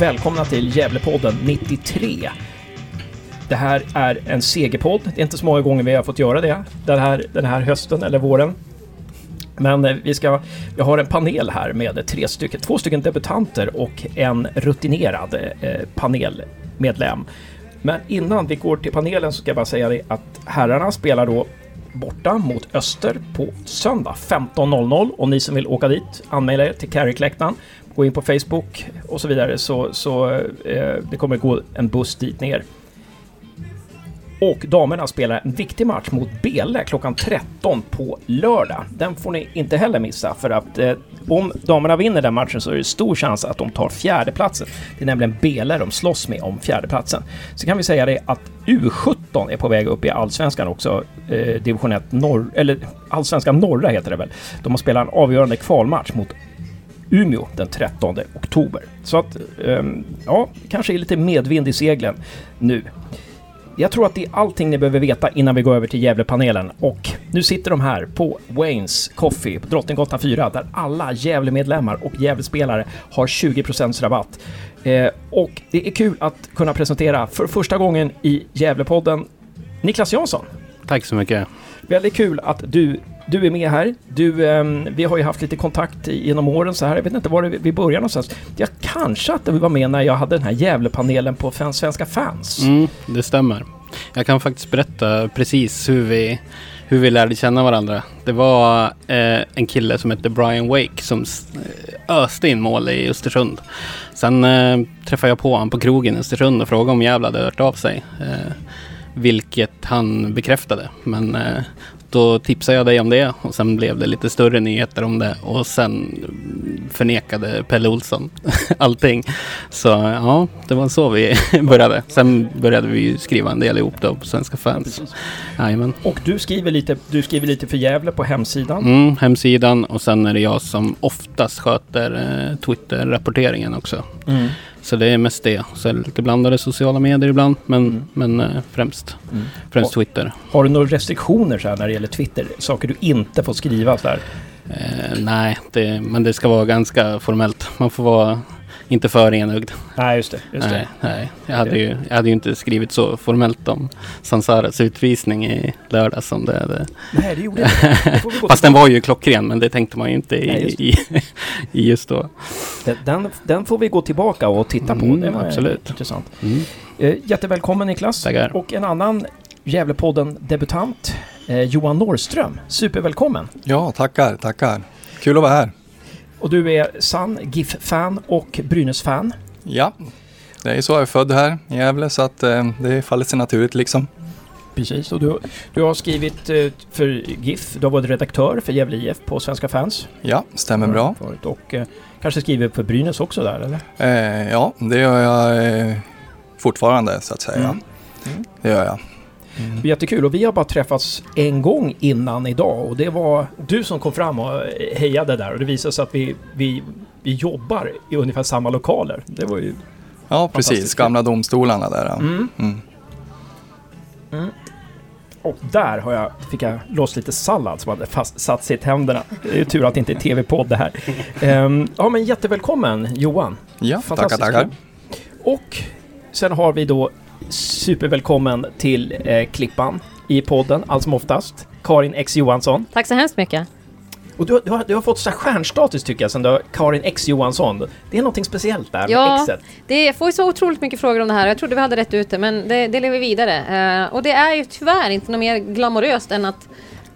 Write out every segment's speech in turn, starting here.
välkomna till Gävlepodden 93. Det här är en segerpodd. Det är inte så många gånger vi har fått göra det den här, den här hösten eller våren. Men eh, vi, ska, Jag har en panel här med tre stycken, två stycken debutanter och en rutinerad eh, panelmedlem. Men innan vi går till panelen så ska jag bara säga det att herrarna spelar då borta mot Öster på söndag 15.00 och ni som vill åka dit anmäla er till Carrickläktaren. Gå in på Facebook och så vidare så, så eh, det kommer gå en buss dit ner. Och damerna spelar en viktig match mot Bele klockan 13 på lördag. Den får ni inte heller missa för att eh, om damerna vinner den matchen så är det stor chans att de tar fjärdeplatsen. Det är nämligen Bele de slåss med om fjärdeplatsen. Så kan vi säga det att U17 är på väg upp i Allsvenskan också. Eh, division 1 norr, eller Allsvenskan norra heter det väl. De har spelat en avgörande kvalmatch mot Umeå den 13 oktober. Så att, eh, ja, kanske är lite medvind i seglen nu. Jag tror att det är allting ni behöver veta innan vi går över till Gävlepanelen. Och nu sitter de här på Waynes Coffee på Drottninggatan 4 där alla Gävlemedlemmar och Gävlespelare har 20% rabatt. Eh, och det är kul att kunna presentera för första gången i Gävlepodden Niklas Jansson. Tack så mycket. Väldigt kul att du, du är med här. Du, eh, vi har ju haft lite kontakt genom åren så här. Jag vet inte var vi börjar någonstans. Jag kanske att du var med när jag hade den här Gävlepanelen på Svenska fans. Mm, det stämmer. Jag kan faktiskt berätta precis hur vi, hur vi lärde känna varandra. Det var eh, en kille som hette Brian Wake som eh, öste in mål i Östersund. Sen eh, träffade jag på honom på krogen i Östersund och frågade om Gävle hade hört av sig. Eh, vilket han bekräftade. Men eh, då tipsade jag dig om det och sen blev det lite större nyheter om det och sen förnekade Pelle Olsson allting. Så ja, det var så vi började. Sen började vi skriva en del ihop då på Svenska fans. Jajamän. Och du skriver, lite, du skriver lite för Gävle på hemsidan? Mm, hemsidan och sen är det jag som oftast sköter eh, Twitter-rapporteringen också. Mm. Så det är mest det. Så lite blandade sociala medier ibland, men, mm. men äh, främst, mm. främst Twitter. Har du några restriktioner så här när det gäller Twitter? Saker du inte får skriva så här? Eh, nej, det, men det ska vara ganska formellt. Man får vara inte för enögd. Nej, just det. Just nej, det. nej. Jag, hade ju, jag hade ju inte skrivit så formellt om Sansaras utvisning i lördag som det hade. Nej, det gjorde inte. Fast den var ju klockren, men det tänkte man ju inte i, nej, just. I, i, just då. Den, den, får vi gå tillbaka och titta på. Mm, det var absolut. intressant. Mm. Eh, jättevälkommen Niklas. Tackar. Och en annan Gävlepodden-debutant, eh, Johan Norrström. Supervälkommen! Ja, tackar, tackar. Kul att vara här. Och du är sann GIF-fan och Brynäs-fan. Ja, det är så. Jag är född här i Gävle så att eh, det faller sig naturligt liksom. Precis, och du, du har skrivit eh, för GIF. Du har varit redaktör för Gävle IF på Svenska fans. Ja, stämmer bra. Och eh, kanske skriver för Brynäs också där eller? Eh, ja, det gör jag eh, fortfarande så att säga. Mm. Mm. Det gör jag. Mm. Jättekul och vi har bara träffats en gång innan idag och det var du som kom fram och hejade där och det visade sig att vi, vi, vi jobbar i ungefär samma lokaler. Det var ju Ja precis, gamla domstolarna där. Mm. Mm. Mm. Och där har jag, fick jag loss lite sallad som hade fast, satt sig i tänderna. Det är tur att det inte är tv-podd det här. Um, ja men jättevälkommen Johan. Ja, tackar tackar. Och sen har vi då supervälkommen till eh, Klippan i podden, allt som oftast. Karin X Johansson. Tack så hemskt mycket. Och du, du, har, du har fått så stjärnstatus tycker jag sen du har Karin X Johansson. Det är någonting speciellt där ja, med Xet. Det, jag får ju så otroligt mycket frågor om det här. Jag trodde vi hade rätt ute men det, det lever vidare. Uh, och det är ju tyvärr inte något mer glamoröst än att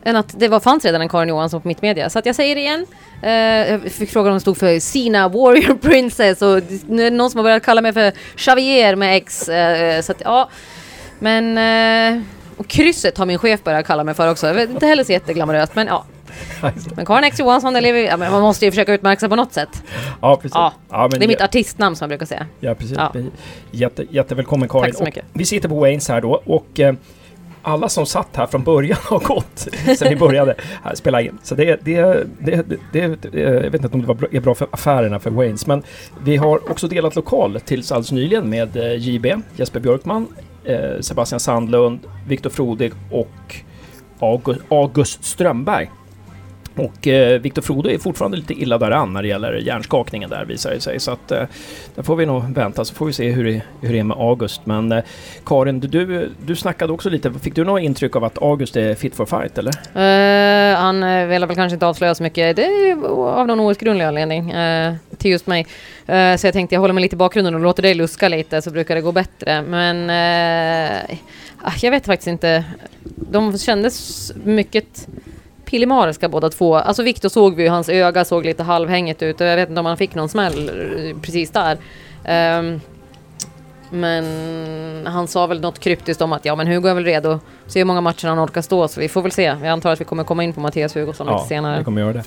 än att det var, fanns redan en Karin Johansson på Mittmedia. Så att jag säger det igen. Uh, jag fick frågan om det stod för Sina Warrior Princess och nu är det någon som har börjat kalla mig för Xavier med X. Uh, så att ja, men... Uh, och krysset har min chef börjat kalla mig för också. Jag vet inte heller så jätteglamoröst men ja. Men Karin X Johansson, lever, ja, men man måste ju försöka utmärka sig på något sätt. Ja, precis. Ja, ja det är mitt artistnamn som jag brukar säga. Ja, precis. Ja. Jätte, jättevälkommen Karin. Tack så mycket. Och vi sitter på Waynes här då och alla som satt här från början har gått sen vi började här spela in. Så det, det, det, det, jag vet inte om det är bra för affärerna för Waynes, men vi har också delat lokal tills alldeles nyligen med eh, JB, Jesper Björkman, eh, Sebastian Sandlund, Viktor Frodig och August Strömberg. Och eh, Viktor Frodo är fortfarande lite illa däran när det gäller hjärnskakningen där visar det sig. Så att eh, där får vi nog vänta så får vi se hur det, hur det är med August. Men eh, Karin, du, du snackade också lite. Fick du något intryck av att August är fit for fight eller? Uh, han eh, uh, vill väl kanske inte avslöja så mycket. Det är av någon outgrundlig anledning uh, till just mig. Uh, så jag tänkte jag håller mig lite i bakgrunden och låter dig luska lite så brukar det gå bättre. Men ah, jag vet faktiskt inte. De kändes mycket pillemariska båda två. Alltså Viktor såg vi ju, hans öga såg lite halvhängigt ut och jag vet inte om han fick någon smäll precis där. Um, men han sa väl något kryptiskt om att ja men Hugo är väl redo. Se hur många matcher han orkar stå så vi får väl se. Jag antar att vi kommer komma in på Mattias Hugosson ja, lite senare. Ja, vi kommer göra det.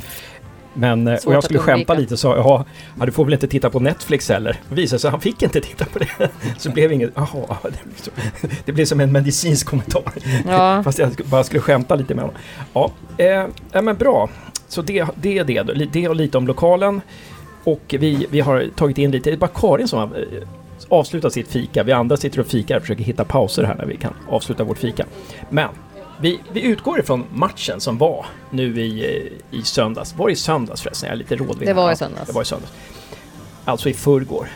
Men, eh, och jag skulle skämta lite och sa, ja, du får väl inte titta på Netflix heller. Det visade sig att han fick inte titta på det. Så blev inget, jaha, det, blev som, det blev som en medicinsk kommentar. Ja. Fast jag bara skulle skämta lite med honom. Ja, eh, men bra. Så det, det är det, det och lite om lokalen. Och vi, vi har tagit in lite, det är bara Karin som har eh, avslutat sitt fika. Vi andra sitter och fikar och försöker hitta pauser här när vi kan avsluta vårt fika. Men vi, vi utgår ifrån matchen som var nu i, i söndags. Var det i söndags förresten? Jag är lite rådvill. Det var i söndags. Det var i söndags. Alltså i förrgår.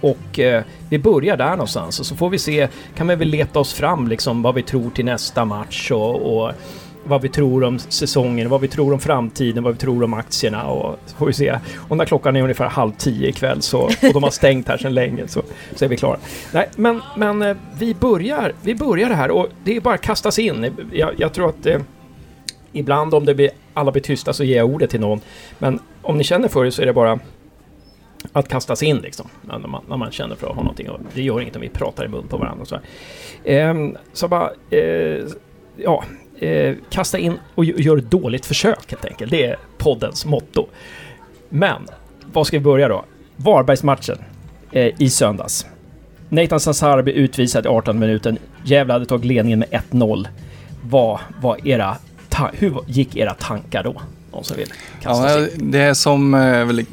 Och eh, vi börjar där någonstans och så får vi se, kan vi väl leta oss fram liksom vad vi tror till nästa match och, och vad vi tror om säsongen, vad vi tror om framtiden, vad vi tror om aktierna och så får vi se. Och när klockan är ungefär halv tio ikväll så, och de har stängt här sedan länge så, så är vi klara. Nej, men, men eh, vi börjar, vi börjar det här och det är bara att kasta sig in. Jag, jag tror att eh, ibland om det blir, alla blir tysta så ger jag ordet till någon. Men om ni känner för det så är det bara att kasta sig in liksom. När man, när man känner för att ha någonting. Och det gör inget om vi pratar i mun på varandra och så här. Eh, så bara, eh, ja, eh, kasta in och gör ett dåligt försök helt enkelt. Det är poddens motto. Men, var ska vi börja då? Varbergsmatchen eh, i söndags. Nathan Sansara blir utvisad i 18 minuten. Gävle hade tagit ledningen med 1-0. Vad var era hur gick era tankar då? Någon som vill kasta ja, Det är som, eh,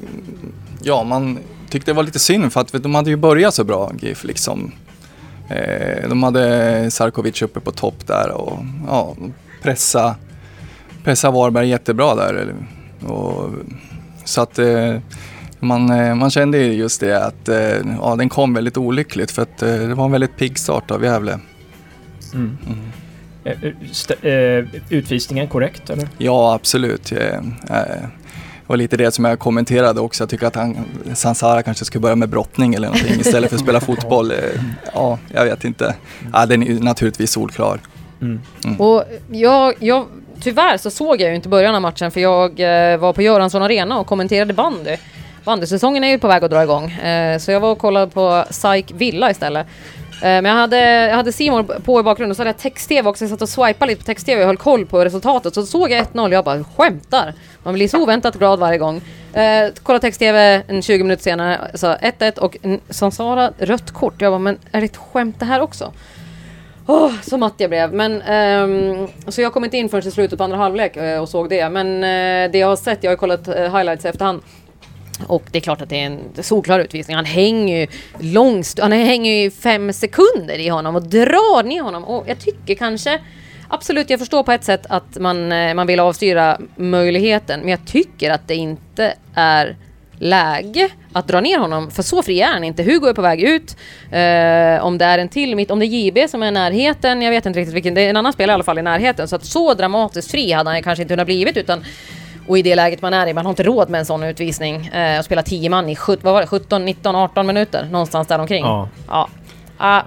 ja man tyckte det var lite synd för att de hade ju börjat så bra GIF liksom. Eh, de hade Sarkovic uppe på topp där och ja, pressa, pressa Varberg jättebra där. Och, så att eh, man, eh, man kände just det att ja, den kom väldigt olyckligt för att det var en väldigt pigg start av Gävle. Mm. Mm. Utvisningen korrekt eller? Ja absolut var lite det som jag kommenterade också. Jag tycker att han, Sansara kanske skulle börja med brottning eller någonting istället för att spela fotboll. Ja, jag vet inte. Ja, den är naturligtvis solklar. Mm. Mm. Och jag, jag, tyvärr så såg jag ju inte början av matchen för jag eh, var på Göransson Arena och kommenterade bandy. Bandysäsongen är ju på väg att dra igång. Eh, så jag var och kollade på SAIK Villa istället. Eh, men jag hade, jag hade Simon på i bakgrunden och så hade jag text-tv också. Jag satt och swipade lite på text-tv och höll koll på resultatet. Så såg jag 1-0 och jag bara skämtar. Man blir så oväntat glad varje gång. Eh, kolla text-tv en 20 minuter senare, så 1-1 och Sansara rött kort. Jag bara, men är det ett skämt det här också? Oh, så matt jag blev. Men, um, så jag kom inte in förrän i slutet på andra halvlek eh, och såg det. Men uh, det jag har sett, jag har kollat uh, highlights i efterhand. Och det är klart att det är en solklar utvisning. Han hänger ju långt, han hänger ju fem sekunder i honom och drar ner honom. Och jag tycker kanske Absolut, jag förstår på ett sätt att man, eh, man vill avstyra möjligheten. Men jag tycker att det inte är läge att dra ner honom. För så fri är han inte. Hugo är på väg ut. Eh, om det är en till mitt, om det är JB som är i närheten, jag vet inte riktigt vilken, det är en annan spelare i alla fall i närheten. Så att så dramatiskt fri hade han kanske inte kunnat blivit utan och i det läget man är i, man har inte råd med en sån utvisning. Eh, och spela 10 man i 17, vad var det, 17, 19, 18 minuter. Någonstans där omkring. Ja. ja. Ah,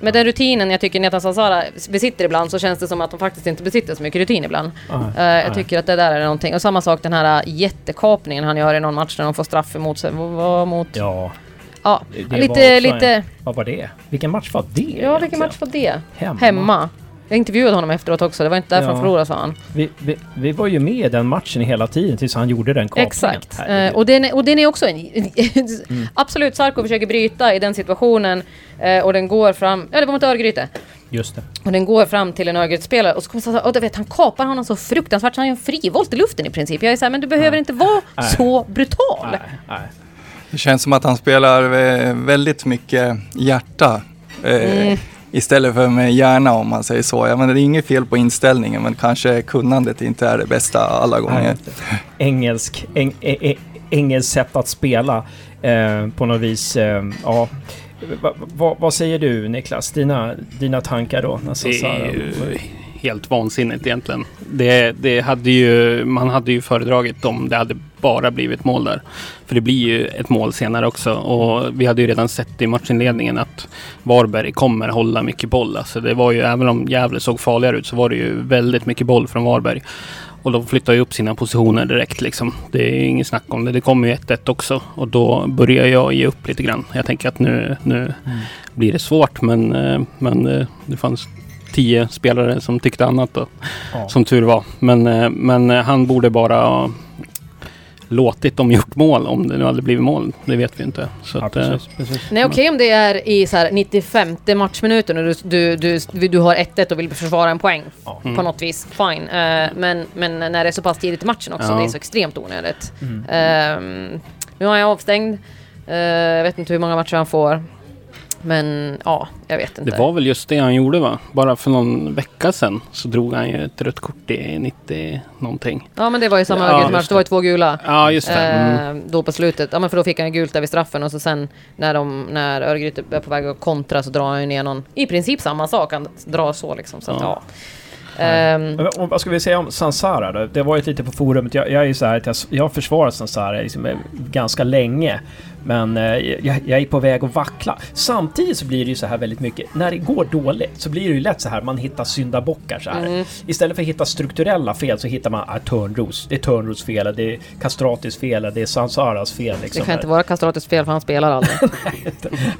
med den rutinen jag tycker Netan Sansara besitter ibland så känns det som att de faktiskt inte besitter så mycket rutin ibland. uh, jag tycker att det där är någonting. Och samma sak den här jättekapningen han gör i någon match när de får straff emot sig. Vad mot... Ja. Ja, lite, lite... En, vad var det? Vilken match var det? Ja, vilken match var det? Hemma. Hemma. Jag intervjuade honom efteråt också, det var inte därför ja. han förlorade sa han. Vi, vi, vi, var ju med i den matchen hela tiden tills han gjorde den kapningen. Exakt. Eh, och, den, och den är också en... mm. Absolut, Sarko försöker bryta i den situationen eh, och den går fram... Ja, det var mot Örgryte. Just det. Och den går fram till en Örgryte-spelare och så kommer han och du vet, han kapar honom så fruktansvärt så han gör en frivolt i luften i princip. Jag är såhär, men du behöver nej. inte vara nej. så brutal. Nej. nej. Det känns som att han spelar väldigt mycket hjärta. Eh, mm istället för med hjärna om man säger så. Jag menar, det är inget fel på inställningen men kanske kunnandet inte är det bästa alla gånger. Engelsk, eng, eng, eng, engelskt sätt att spela eh, på något vis. Eh, ja. Va, va, vad säger du Niklas? Dina, dina tankar då? Är ju helt vansinnigt egentligen. Det, det hade ju, man hade ju föredragit om det hade bara blivit mål där. För det blir ju ett mål senare också. Och vi hade ju redan sett i matchinledningen att Varberg kommer hålla mycket boll. Alltså det var ju, även om Gävle såg farligare ut så var det ju väldigt mycket boll från Varberg. Och de flyttar ju upp sina positioner direkt liksom. Det är inget snack om det. Det kommer ju 1-1 också. Och då börjar jag ge upp lite grann. Jag tänker att nu, nu mm. blir det svårt men, eh, men eh, det fanns tio spelare som tyckte annat då. Ja. Som tur var. Men, eh, men han borde bara låtit dem gjort mål om det nu hade blivit mål. Det vet vi inte. Så ja, att, precis, precis. Nej okej okay, om det är i så här 95 matchminuten och du, du, du, du har 1-1 och vill försvara en poäng ja. på mm. något vis. Fine. Uh, men, men när det är så pass tidigt i matchen också, ja. det är så extremt onödigt. Mm. Uh, nu har jag avstängd. Uh, jag vet inte hur många matcher han får. Men ja, jag vet inte. Det var väl just det han gjorde va? Bara för någon vecka sedan så drog han ju ett rött kort i 90 någonting. Ja men det var ju samma ja, match, det var ju två gula. Ja just det. Mm. Eh, då på slutet. Ja men för då fick han gult där vid straffen och så sen när, de, när Örgryte är på väg att kontra så drar han ju ner någon, i princip samma sak, han drar så liksom. Så ja. Att, ja. Um, vad ska vi säga om Sansara då? Det var ju lite på forumet. Jag, jag är ju så här att jag, jag har försvarat Sansara liksom, ganska länge. Men eh, jag, jag, är på väg att vackla. Samtidigt så blir det ju så här väldigt mycket. När det går dåligt så blir det ju lätt så här man hittar syndabockar så här. Mm. Istället för att hitta strukturella fel så hittar man ah, Törnros. Det är Törnros fel, det är Kastratis fel, det är Sansaras fel. Liksom. Det kan inte vara Kastratis fel för han spelar aldrig.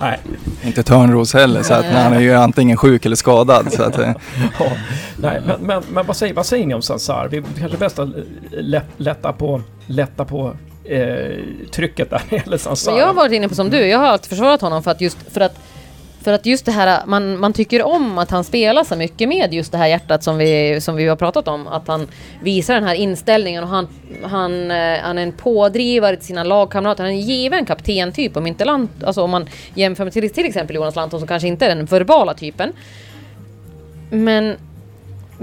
nej, Inte Törnros heller så att han är ju antingen sjuk eller skadad. Så att, ja, nej, men, men, men vad, säger, vad säger ni om Sansar? Det är kanske bäst att lätta på, lätta på eh, trycket där nere det gäller Jag har varit inne på som du, jag har alltid försvarat honom för att just, för att, för att just det här, man, man tycker om att han spelar så mycket med just det här hjärtat som vi, som vi har pratat om. Att han visar den här inställningen och han, han, eh, han är en pådrivare till sina lagkamrater. Han är en given kapten typ om inte alltså om man jämför med till, till exempel Jonas Lanton som kanske inte är den verbala typen. Men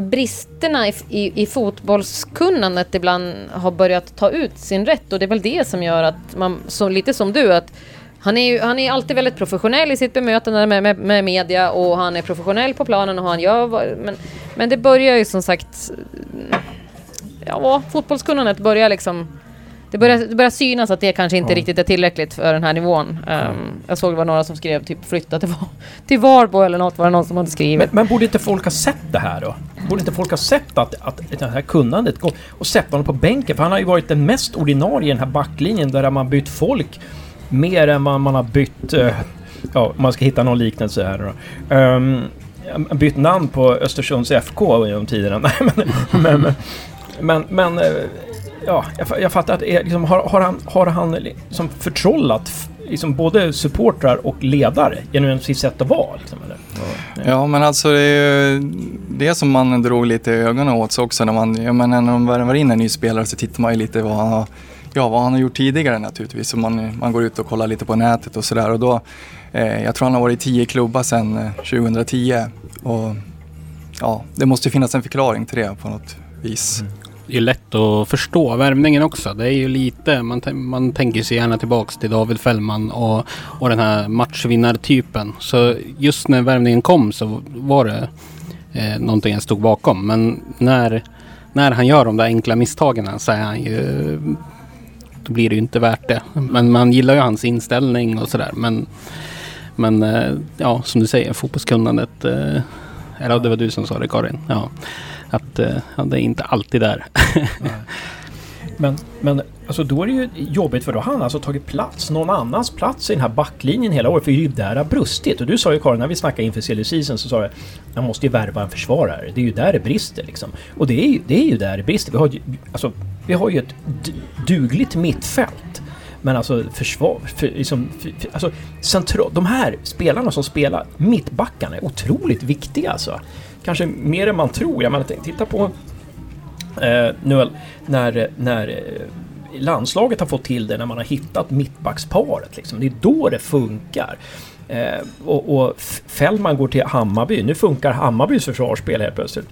bristerna i, i, i, fotbollskunnandet ibland har börjat ta ut sin rätt. Och det är väl det som gör att man, så lite som du, att han är, ju, han är alltid väldigt professionell i sitt bemötande med, med, med media och han är professionell på planen och han gör... Men, men det börjar ju som sagt... Ja, fotbollskunnandet börjar liksom det börjar, det börjar synas att det kanske inte ja. riktigt är tillräckligt för den här nivån. Um, jag såg det var några som skrev typ flytta till, till Varbo eller något var det någon som hade skrivit. Men, men, borde inte folk ha sett det här då? Borde inte folk ha sett att, att det här kunnandet går och sätta honom på bänken? För han har ju varit den mest ordinarie i den här backlinjen där man bytt folk mer än vad man har bytt... Uh, ja, man ska hitta någon liknelse här då. Um, bytt namn på Östersunds FK genom tiderna. men, men, men, men eh, ja, jag, jag fattar att liksom, har, har, han, har han liksom förtrollat liksom både supportrar och ledare genom sitt sätt att vara? Liksom, eller? Ja, men alltså det är ju det som man drog lite i ögonen åt sig också när man, jag menar, när man värvar in en ny spelare så tittar man ju lite vad han har, ja, vad han har gjort tidigare naturligtvis. Så man, man går ut och kollar lite på nätet och sådär och då, eh, jag tror han har varit i tio klubbar sedan 2010 eh, och ja, det måste finnas en förklaring till det på något vis. Mm det är lätt att förstå värvningen också. Det är ju lite, man, man tänker sig gärna tillbaks till David Fällman och, och den här matchvinnartypen. Så just när värvningen kom så var det eh, någonting jag stod bakom. Men när, när han gör de där enkla misstagen så är han ju då blir det ju inte värt det. Men man gillar ju hans inställning och sådär. Men, men eh, ja, som du säger, fotbollskunnandet. Eh, eller det var du som sa det Karin. Ja att eh, ja, han är inte alltid där. men, men alltså då är det ju jobbigt för då har han alltså tagit plats, någon annans plats i den här backlinjen hela året. För det är ju där det har brustit. Och du sa ju Karin, när vi snackade inför silly season så sa du man måste ju värva en försvarare. Det är ju där det brister liksom. Och det är ju, det är ju där det brister. Vi har ju, alltså, vi har ju ett dugligt mittfält. Men alltså försvar... För, liksom, för, alltså, central, de här spelarna som spelar, mittbackarna, är otroligt viktiga alltså kanske mer än man tror. Jag menar, titta på eh, nu när, när eh, landslaget har fått till det, när man har hittat mittbacksparet. Liksom. Det är då det funkar. Eh, och, och Fällman går till Hammarby. Nu funkar Hammarbys försvarsspel helt plötsligt.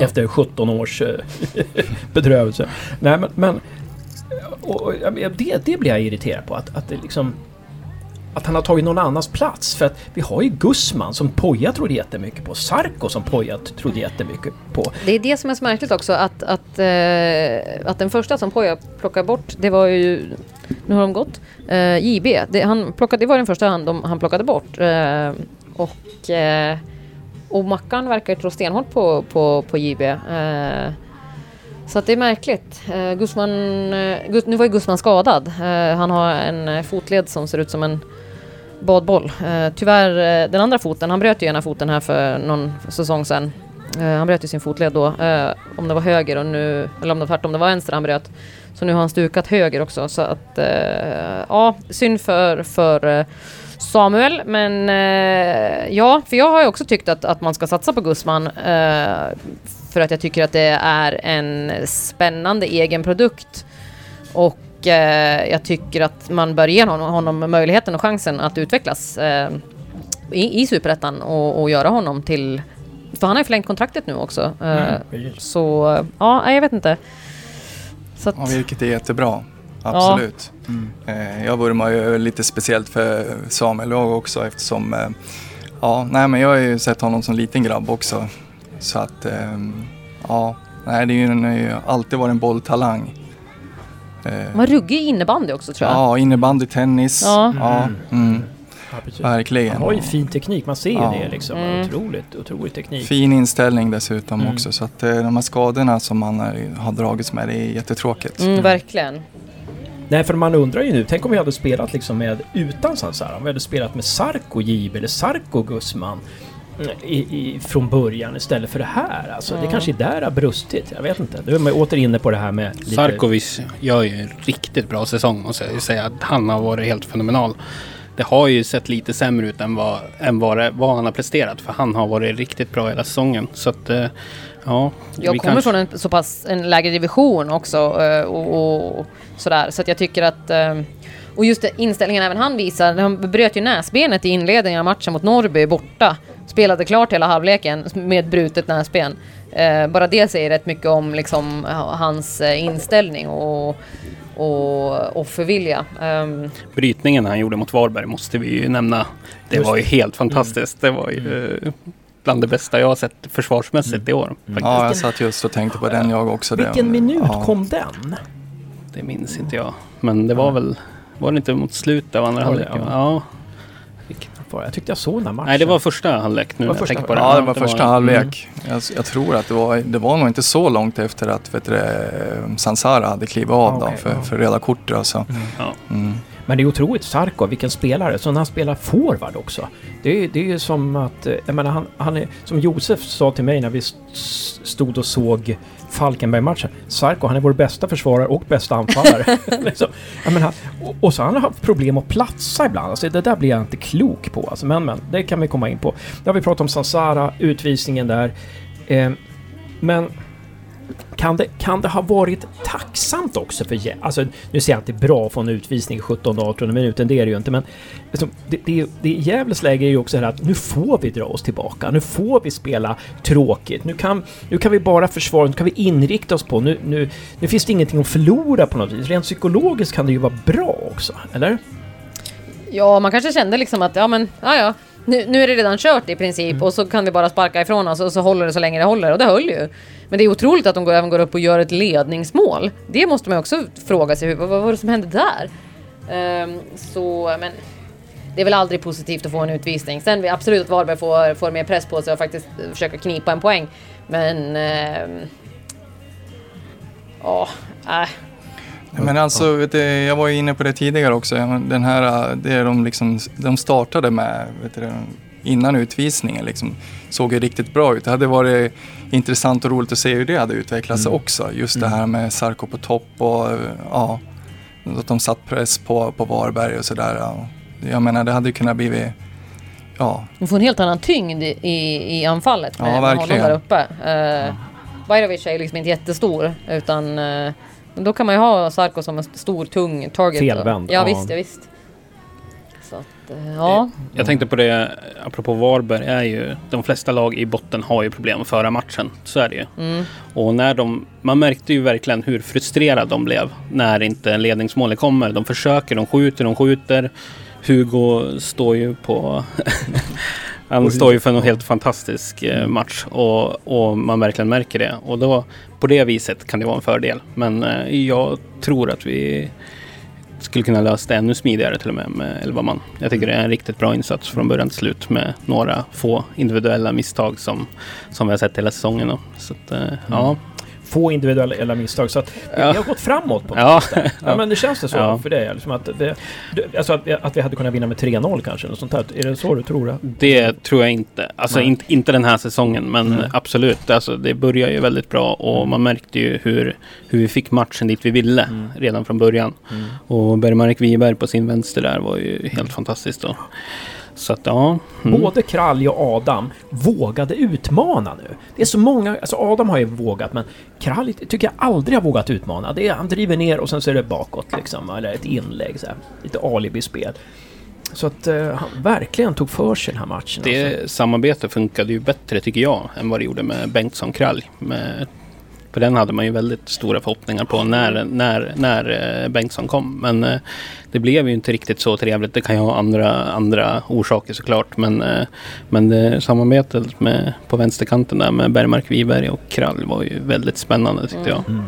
Efter 17 års eh, bedrövelse. Nej men... men och, och, ja, det, det blir jag irriterad på. Att, att det liksom... Att han har tagit någon annans plats. För att vi har ju Gusman som Poja trodde jättemycket på. Sarko som Poja trodde jättemycket på. Det är det som är så märkligt också att, att, eh, att den första som Poja plockade bort, det var ju, nu har de gått, eh, JB. Det, han plockade, det var den första han, de, han plockade bort. Eh, och, eh, och Mackan verkar ju tro stenhårt på, på, på JB. Eh, så att det är märkligt. Uh, Guzman, uh, nu var ju Gusman skadad. Uh, han har en fotled som ser ut som en badboll. Eh, tyvärr, eh, den andra foten, han bröt ju ena foten här för någon säsong sedan. Eh, han bröt ju sin fotled då. Eh, om det var höger och nu, eller om det var tvärtom, det var vänster han bröt. Så nu har han stukat höger också. Så att, eh, ja, synd för, för eh, Samuel. Men eh, ja, för jag har ju också tyckt att, att man ska satsa på Gusman. Eh, för att jag tycker att det är en spännande egen produkt. Och eh, jag tycker att man bör ge honom, honom möjligheten och chansen att utvecklas eh, i, i Superettan och, och göra honom till... För han har ju förlängt kontraktet nu också. Eh, så ja, jag vet inte. Så att, Ja, vilket är jättebra. Absolut. Eh, jag vurmar ju lite speciellt för Samuel också eftersom eh, ja, nej, men jag har ju sett honom som liten grabb också. Så att ehm, ja, nej, det är ju, han har ju alltid varit en bolltalang. Eh, var ruggig i innebandy också tror jag. ja, innebandy, tennis. Ja. Ja, mm, Ja, precis. verkligen. Han har ju fin teknik, man ser ju Ja. det liksom. Mm. Otroligt, otrolig teknik. Fin inställning dessutom Mm. också. Så att eh, de här skadorna som han är, har dragits med, det är jättetråkigt. Mm, verkligen. Nej, för man undrar ju nu, tänk om vi hade spelat liksom med utan Sansara. Om vi hade spelat med Sarko Gibe eller Sarko Gusman mm, i, i, från början istället för det här. Alltså, Det Ja. kanske är där det har brustit. Jag vet inte. Nu är man åter inne på det här med... lite- Sarkovic gör ju en riktigt bra säsong måste jag säga. Att han har varit helt fenomenal. Det har ju sett lite sämre ut än vad, än vad, det, vad han har presterat. För han har varit riktigt bra hela säsongen. Så att, eh, ja. Jag kommer kanske- från en så pass en lägre division också eh, och, och sådär. Så att jag tycker att... eh, Och just det, inställningen även han visar. Han bröt ju näsbenet i inledningen av matchen mot Norrby borta. Spelade klart hela halvleken med brutet näsben. Eh, Bara det säger rätt mycket om liksom hans eh, inställning och, och offervilja. Ehm, Brytningen han gjorde mot Varberg måste vi ju nämna. Det Just var ju helt fantastiskt. Det var ju eh, bland det bästa jag har sett försvarsmässigt i år. Faktiskt. Ja, jag satt just och tänkte på den jag också. Det- Vilken minut ja. kom den? Det minns inte jag. Men det var väl... Var det inte mot slutet av andra Var det? halvlek? Ja. Ja. Jag tyckte jag såg den här matchen. Nej, det var första halvlek nu Var när jag första- tänker på det. Ja, det var första mm. halvlek. Jag, jag tror att det var, det var nog inte så långt efter att vet du, det, Sansara hade klivit av Okej, då, för, ja. för röda kort. Alltså. Ja. Mm. Men det är otroligt Sarko, vilken spelare. Så när han spelar forward också. Det är, det är ju som att, eh, jag menar han, han är, som Josef sa till mig när vi stod och såg Falkenberg-matchen. Sarko, han är vår bästa försvarare och bästa anfallare. liksom. menar, och, och så har han haft problem att platsa ibland. Alltså, det där blir jag inte klok på. Alltså, men, men, det kan vi komma in på. Nu har vi pratat om Sansara, utvisningen där. Eh, men kan det, kan det ha varit tacksamt också för Gä- Alltså, nu säger jag inte bra att få en utvisning i 17-18 minuten, det är det ju inte, men liksom, det, det, det Gävles läge är ju också det här att nu får vi dra oss tillbaka, nu får vi spela tråkigt, nu kan, nu kan vi bara försvara, nu kan vi inrikta oss på, nu, nu, nu finns det ingenting att förlora på något vis. Rent psykologiskt kan det ju vara bra också, eller? Ja, man kanske kände liksom att ja men, ja ja. Nu, nu är det redan kört i princip Mm. och så kan vi bara sparka ifrån oss och så håller det så länge det håller och det höll ju. Men det är otroligt att de går, även går upp och gör ett ledningsmål. Det måste man ju också fråga sig, vad, vad var det som hände där? Um, så, men det är väl aldrig positivt att få en utvisning. Sen vi- absolut att Varberg får, får mer press på sig och faktiskt försöka knipa en poäng. Men... Ja, Ja, äh. Men alltså, vet du, jag var ju inne på det tidigare också. Den här, äh, det de, liksom, de startade med vet du, innan utvisningen liksom, såg ju riktigt bra ut. Det hade varit intressant och roligt att se hur det hade utvecklats Mm. också. Just det här med Sarko på topp och ja, att de satt press på, på Varberg och sådär. Ja. Jag menar, det hade ju kunnat blivit Ja, De får en helt annan tyngd i, i, anfallet med, Ja, med honom där uppe. Uh, Bajrovic är liksom inte jättestor utan men då kan man ju ha Sarko som en stor tung target. Felvänd, Ja, ja. visst, ja visst. Ja. Jag tänkte på det, apropå Varberg, är ju de flesta lag i botten har ju problem att föra matchen. Så är det ju. Mm. Och när de, man märkte ju verkligen hur frustrerade de blev när inte ledningsmålet kommer. De försöker, de skjuter, de skjuter. Hugo står ju på... Han står ju för en helt fantastisk eh, match och, och man verkligen märker det. Och då, på det viset kan det vara en fördel. Men eh, jag tror att vi skulle kunna lösa det ännu smidigare till och med med 11 man. Jag tycker det är en riktigt bra insats från början till slut med några få individuella misstag som, som vi har sett hela säsongen. Då. Så att, eh, ja. Få individuella misstag. Så att vi, Ja. har gått framåt på Ja. ja. ja, men det känns det så Ja. för dig? Liksom att, det, alltså att, att vi hade kunnat vinna med 3-0 kanske? Eller sånt där. Är det så du tror? Det? Det tror jag inte. Alltså Nej. inte, inte den här säsongen, men Nej. absolut. Alltså, det börjar ju väldigt bra och man märkte ju hur, hur vi fick matchen dit vi ville Mm. redan från början. Mm. Och Bergmark Wiberg på sin vänster där var ju helt fantastiskt då. Så att ja. mm. Både Kralj och Adam vågade utmana nu. Det är så många, alltså Adam har ju vågat men Kralj tycker jag aldrig har vågat utmana. Det är, han driver ner och sen så är det bakåt liksom, eller ett inlägg så här. Lite alibispel. Så att eh, han verkligen tog för sig den här matchen. alltså. Det samarbetet funkade ju bättre tycker jag än vad det gjorde med Bengtsson Kralj. Med, för den hade man ju väldigt stora förhoppningar på när, när, när eh, Bengtsson kom. Men eh, det blev ju inte riktigt så trevligt. Det kan ju ha andra, andra orsaker såklart. Men, eh, men det, samarbetet med, på vänsterkanten där med Bergmark Wiberg och Kralj var ju väldigt spännande tyckte jag. Mm.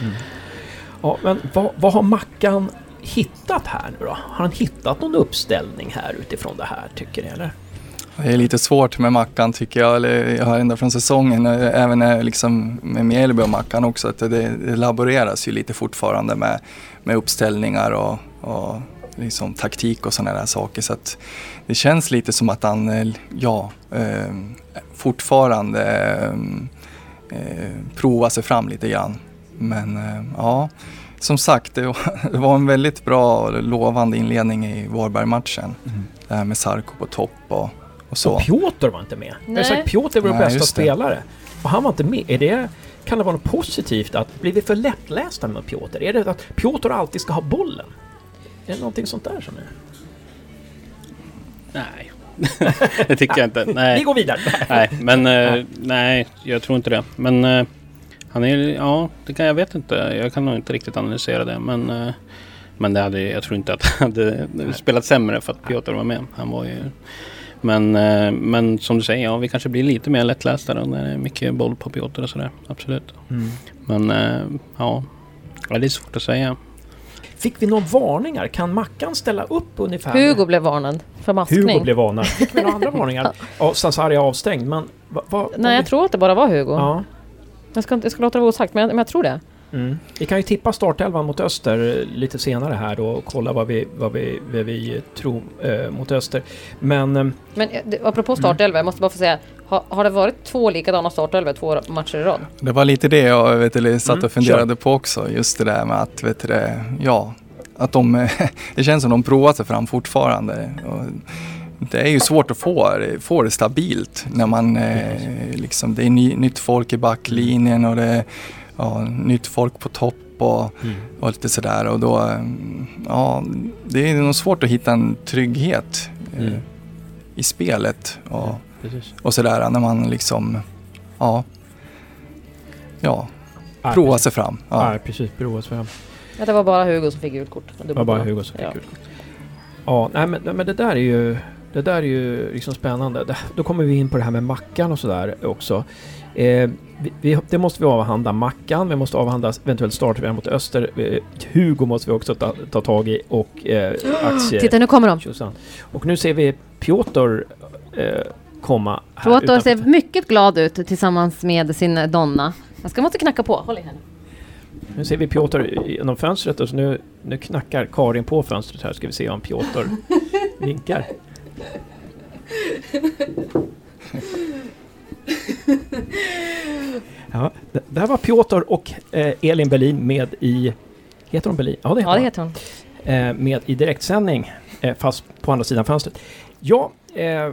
Mm. Ja, men vad, vad har Mackan hittat här nu då? Har han hittat någon uppställning här utifrån det här tycker ni eller? Det är lite svårt med Mackan tycker jag, eller jag har ända från säsongen, eh, även liksom med Mjällby och Mackan också, att det, det laboreras ju lite fortfarande med, med uppställningar och, och liksom taktik och sådana där saker. Så att det känns lite som att han, eh, ja, eh, fortfarande eh, eh, provar sig fram lite grann. Men eh, ja, som sagt, det var, en väldigt bra och lovande inledning i Varberg-matchen. Det här med Sarko på topp och, och så. Och Piotr var inte med. Jag har Nej. sagt Piotr är vår Nej, bästa spelare. Och han var inte med. Är det, kan det vara något positivt att blir vi för lättlästa med Piotr? Är det att Piotr alltid ska ha bollen? Är det någonting sånt där som är? Nej, det tycker jag inte. Nej. Vi går vidare. Nej, men eh, nej, jag tror inte det. Men eh, han är, ja, det kan jag vet inte. Jag kan nog inte riktigt analysera det. Men, eh, men det hade, jag tror inte att det hade spelat sämre för att Piotr var med. Han var ju, men, eh, men som du säger, ja, vi kanske blir lite mer lättlästa då när det är mycket boll på Piotr och sådär. Absolut. Mm. Men eh, ja, det är svårt att säga. Fick vi några varningar? Kan Mackan ställa upp ungefär? Hugo blev varnad för maskning. Hugo blev varnad. Fick vi några andra varningar? Ja, Sassari är avstängd, men... Va, va, Nej, jag tror att det bara var Hugo. Ja. Jag, ska, inte- jag ska låta det vara osagt, men jag, men jag tror det. Mm. Vi kan ju tippa startelvan mot Öster lite senare här då och kolla vad vi, vad vi, vad vi tror eh, mot Öster. Men... Eh, Men eh, apropå startelva, jag måste bara få säga. Har, har det varit två likadana startelvor två matcher i rad? Det var lite det jag vet, du, satt Mm, och funderade på också. Just det där med att, vet du, det, ja, att de, det känns som de provar sig fram fortfarande. Och det är ju svårt att få, det- få det stabilt när man, eh, liksom, det är ny, nytt folk i backlinjen och det är ja, nytt folk på topp och, och lite sådär. Och då, eh, ja, det är nog svårt att hitta en trygghet eh, Mm. i spelet. Och, precis. och sådär när man liksom, ja, ja, Ja, prova precis. sig fram. Ja. Ja, precis. Prova sig fram. Ja, det var bara Hugo som fick gult kort. Det var bara Hugo som fick Ja. gult kort. Ja, nej, men, nej, men det där är ju... Det där är ju liksom spännande. Det, då kommer vi in på det här med Mackan och sådär också. Eh, vi, vi, det måste vi avhandla. Mackan, vi måste avhandla eventuellt startprogram mot Öster. Hugo måste vi också ta, ta tag i och eh, aktie... Titta, nu kommer de. Tjosan. Och nu ser vi Piotr eh, komma här Piotr ser utanför. mycket glad ut tillsammans med sin donna. Jag ska måste knacka på. Håll i henne. Nu ser vi Piotr genom fönstret och så nu, nu knackar Karin på fönstret här. Ska vi se om Piotr vinkar. Ja, d- där var Piotr och eh, Elin Berlin med i... Heter hon Berlin? Ja, det heter Ja, det heter hon. Eh, med i direktsändning, eh, fast på andra sidan fönstret. Ja, Eh,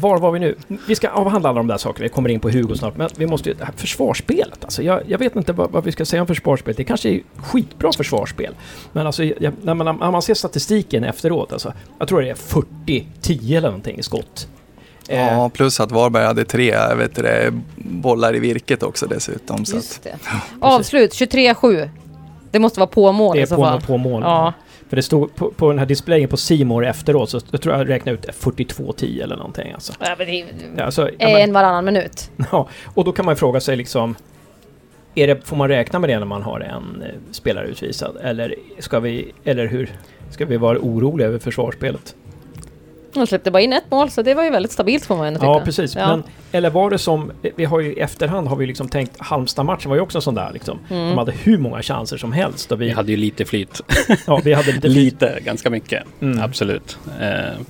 var var vi nu? Vi ska avhandla alla de där sakerna. Vi kommer in på Hugo snart. Men vi måste ju... Det här försvarsspelet alltså. Jag, jag vet inte vad, vad vi ska säga om försvarsspelet. Det kanske är skitbra försvarsspel. Men alltså jag, när, man, när man ser statistiken efteråt alltså. Jag tror det är 40-10 eller någonting i skott. Eh, Ja, plus att Varberg hade tre vet du, bollar i virket också dessutom. Så att. Avslut 23-7. Det måste vara på mål det är så på, fall. på mål. Ja. För det stod på, på den här displayen på Simor efteråt så jag tror jag räknade ut 42-10 eller någonting alltså. Ja, men det alltså, ja, är men- en varannan minut. Ja, och då kan man ju fråga sig liksom... Är det, får man räkna med det när man har en eh, spelare utvisad? Eller ska vi, eller hur? Ska vi vara oroliga över försvarsspelet? De släppte bara in ett mål så det var ju väldigt stabilt får man ändå tycka. Ja, precis. Ja. Men, eller var det som... Vi har ju i efterhand har vi liksom tänkt Halmstad-matchen var ju också en sån där liksom. Mm. De hade hur många chanser som helst och vi... Vi hade ju lite flyt. ja, vi hade lite... lite, ganska mycket. Mm. Absolut. Eh,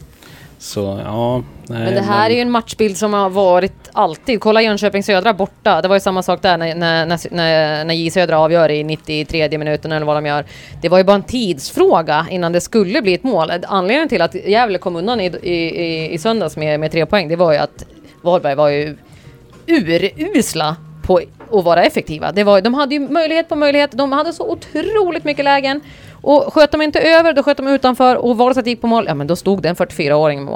så ja. nej, Men det här är ju en matchbild som har varit alltid. Kolla Jönköping Södra borta. Det var ju samma sak där när, när, när, när, när J Södra avgör i 93 minuten eller vad de gör. Det var ju bara en tidsfråga innan det skulle bli ett mål. Anledningen till att Gävle kom undan i, i, i, i söndags med, med tre poäng, det var ju att Varberg var ju urusla på att vara effektiva. Det var, de hade ju möjlighet på möjlighet. De hade så otroligt mycket lägen. Och sköt de inte över, då sköt de utanför och var så att det gick på mål, ja men då stod det en 44-åring med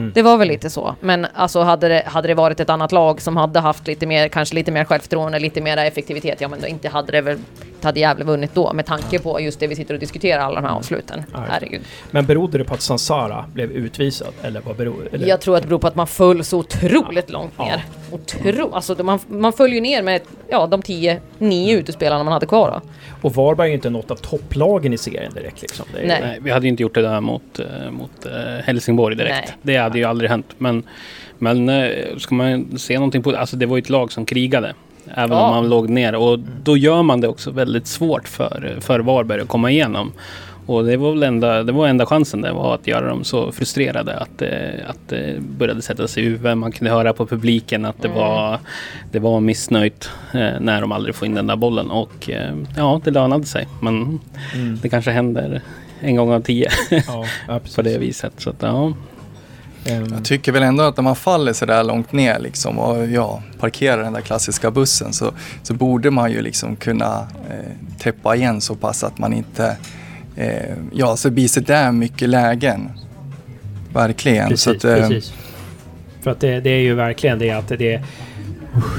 mål. Det var väl lite så. Men alltså hade det, hade det varit ett annat lag som hade haft lite mer, kanske lite mer självförtroende, lite mer effektivitet, ja men då inte hade det väl, hade Gävle vunnit då med tanke på just det vi sitter och diskuterar, alla de här avsluten. Ja, just det. Herregud. Men berodde det på att Sansara blev utvisad? Eller vad beror eller? Jag tror att det beror på att man föll så otroligt långt Ja. ner. Otro, alltså man, man föll ju ner med ja, de 10, 9 utespelarna man hade kvar då. Och Varberg är ju inte något av topplagen i serien direkt liksom. Det är, Nej. Nej, vi hade ju inte gjort det där mot, eh, mot eh, Helsingborg direkt. Nej. Det hade ju aldrig hänt. Men, men eh, ska man se någonting på det, alltså det var ju ett lag som krigade. Även Ja. om man låg ner. Och då gör man det också väldigt svårt för, för Varberg att komma igenom. Och det var väl enda, det var enda chansen det var att göra dem så frustrerade att, eh, att det började sätta sig i huvudet. Man kunde höra på publiken att det, Mm. var, det var missnöjt eh, när de aldrig får in den där bollen. Och eh, ja, det lönade sig. Men Mm. det kanske händer en gång av tio Ja, på det viset. Så att, ja. Ehm, Jag tycker väl ändå att när man faller så där långt ner liksom och ja, parkerar den där klassiska bussen så, så borde man ju liksom kunna eh, täppa igen så pass att man inte, eh, ja så blir så där mycket lägen. Verkligen. så Precis, att, eh, precis. För att det, det är ju verkligen det att det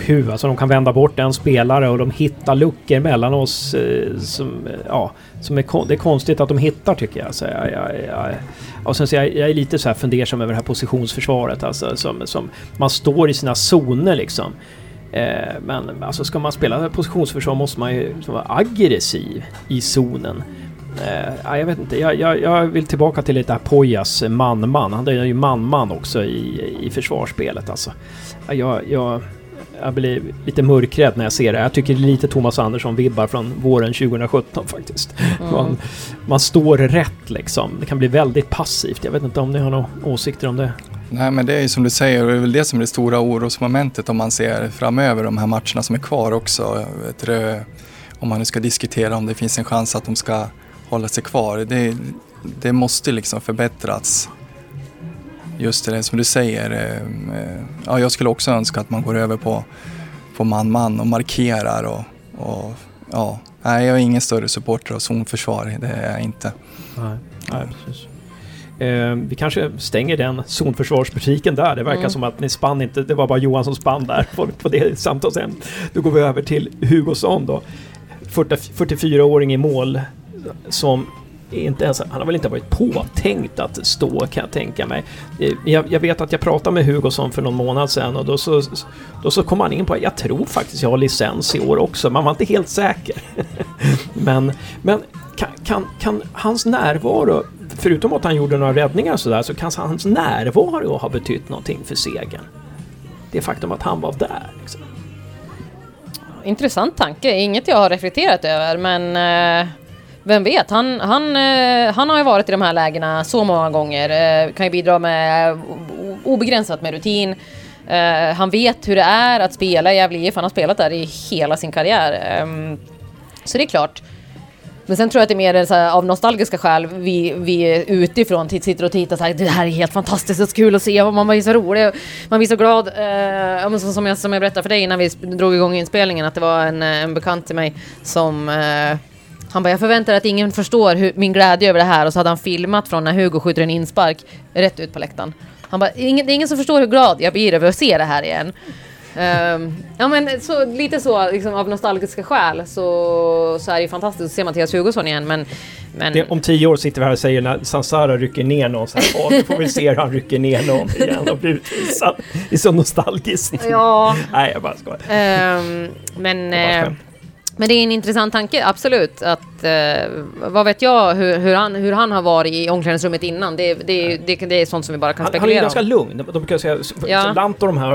är... Alltså de kan vända bort en spelare och de hittar luckor mellan oss eh, som... Eh, ja, som är, kon- det är konstigt att de hittar tycker jag. Så jag, jag, jag och sen så jag, jag är lite så här fundersam över det här positionsförsvaret. Alltså, som, som man står i sina zoner liksom. Eh, men alltså ska man spela positionsförsvar måste man ju liksom vara aggressiv i zonen. Eh, jag vet inte, jag, jag, jag vill tillbaka till lite här Pojas man-man. Han är ju man-man också i, i försvarsspelet alltså. Jag, jag, jag blir lite mörkrädd när jag ser det. Jag tycker det är lite Thomas Andersson-vibbar från våren 2017 faktiskt. Man, man står rätt liksom. Det kan bli väldigt passivt. Jag vet inte om ni har några åsikter om det? Nej men det är ju som du säger, det är väl det som är det stora orosmomentet om man ser framöver de här matcherna som är kvar också. Du, om man nu ska diskutera om det finns en chans att de ska hålla sig kvar. Det, det måste liksom förbättras. Just det som du säger. eh, eh, Ja, jag skulle också önska att man går över på på man-man och markerar och, och ja. Nej, jag är ingen större supporter av zonförsvar, det är jag inte. Nej, nej precis. Eh, vi kanske stänger den zonförsvarsbutiken där. Det verkar Mm. som att ni spann inte. Det var bara Johan som spann där på, på det samtalsämnet. Då går vi över till Hugosson då. 40, 44-åring i mål som inte ens, han har väl inte varit påtänkt att stå kan jag tänka mig. Eh, jag, jag vet att jag pratade med Hugosson för någon månad sedan och då så, då så kom han in på att jag tror faktiskt jag har licens i år också. Man var inte helt säker. men men kan, kan, kan hans närvaro, förutom att han gjorde några räddningar och sådär, så kan hans närvaro ha betytt någonting för segern? Det faktum att han var där. Liksom. Intressant tanke, inget jag har reflekterat över men eh, vem vet, han, han, eh, han har ju varit i de här lägena så många gånger, eh, kan ju bidra med obegränsat med rutin. Eh, han vet hur det är att spela i Gävle IF, han har spelat där i hela sin karriär. Ehm, så det är klart, Men sen tror jag att det är mer så här, av nostalgiska skäl vi, vi utifrån sitter och tittar så här, det här är helt fantastiskt, det är så kul att se, man blir så rolig, man blir så glad. Eh, som, jag, som jag berättade för dig innan vi drog igång inspelningen, att det var en, en bekant till mig som eh, han bara, jag förväntar att ingen förstår hur, min glädje över det här och så hade han filmat från när Hugo skjuter en inspark rätt ut på läktaren. Han bara, ingen, det är ingen som förstår hur glad jag blir över att se det här igen. Ehm, ja men så, lite så liksom, av nostalgiska skäl så, så är det ju fantastiskt att se Mattias Hugosson igen men, men Det, om tio år sitter vi här och säger när Sansara rycker ner någon så här, åh, nu får vi se hur han rycker ner någon igen och blir utvisad. Det är så nostalgiskt. ja, Nej, jag bara skojar. ehm, men, var ett eh. Men det är en intressant tanke, absolut. Att, eh, vad vet jag hur, hur, han, hur han har varit i omklädningsrummet innan. Det, det, det, det är sånt som vi bara kan Han, han är spekulera ganska om. lugn. De brukar säga, Ja. så Lant och de här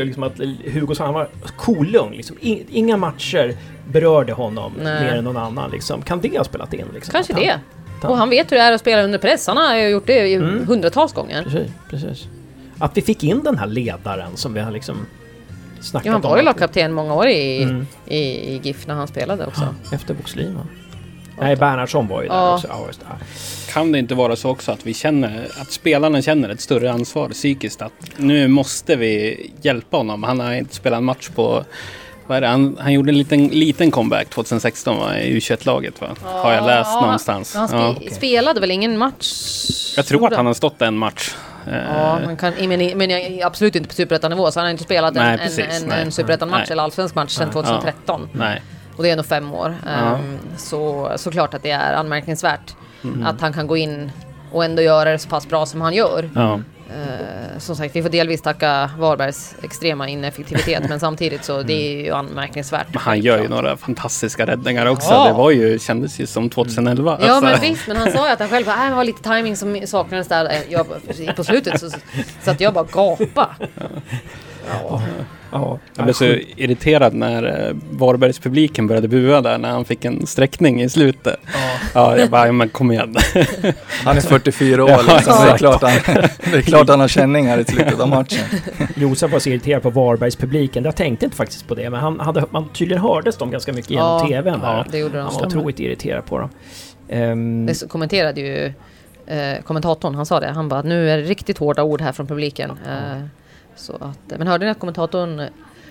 det liksom att Hugo så han var kolugn. Liksom. In, inga matcher berörde honom Nej. mer än någon annan. Liksom. Kan det ha spelat in? Liksom? Kanske han- det. han- Och han vet hur det är att spela under press. Han har ju gjort det Mm. hundratals gånger. Precis, precis. Att vi fick in den här ledaren som vi har liksom Ja, han var ju lagkapten många år i, Mm. i, i GIF när han spelade också. Ja, efter Boxlin va? Nej, Bernhardsson var ju där Ja. också. Ja, just. Kan det inte vara så också att vi känner, att spelarna känner ett större ansvar psykiskt att nu måste vi hjälpa honom. Han har inte spelat en match på, vad är det, han, han gjorde en liten, liten comeback 2016 va, i U21-laget va? Har jag läst Ja, någonstans. Han spe, Ja. spelade väl ingen match? Jag tror att han har stått en match. Eh, Ja, men, kan, men, men absolut inte på superettanivå, så han har inte spelat en, Nej, en, precis, en, nej. en superettan-match eller allsvensk match sedan 2013. Nej. Och det är ändå fem år. Ja. Ehm, så såklart att det är anmärkningsvärt Mm. att han kan gå in och ändå göra det så pass bra som han gör. Ja. Eh, som sagt, vi får delvis tacka Varbergs extrema ineffektivitet, men samtidigt så det är ju anmärkningsvärt. Men han gör ju några fantastiska räddningar också. Ja. Det var ju, kändes ju som 2011. Ja Alltså, men visst, men han sa ju att han själv bara, äh, var lite timing som saknades där. Eh, Jag, på slutet så, så att jag bara gapa. Ja. Ja, Jag blev så irriterad när eh, Varbergs publiken började bua där när han fick en sträckning i slutet. Ja, jag bara, ja, men kom igen. Han är 44 år Ja, liksom. det, är klart han, det är klart han har känningar i slutet av matchen. Josef var så irriterad på Varbergs publiken. Jag tänkte inte faktiskt på det, men han hade, man tydligen hördes de ganska mycket genom Ja, TVn där. ja, det gjorde de. Han var otroligt irriterad på dem. Ehm, Det så kommenterade ju eh, kommentatorn, han sa det. Han bara, nu är det riktigt hårda ord här från publiken. Eh, så att, men hörde ni att kommentatorn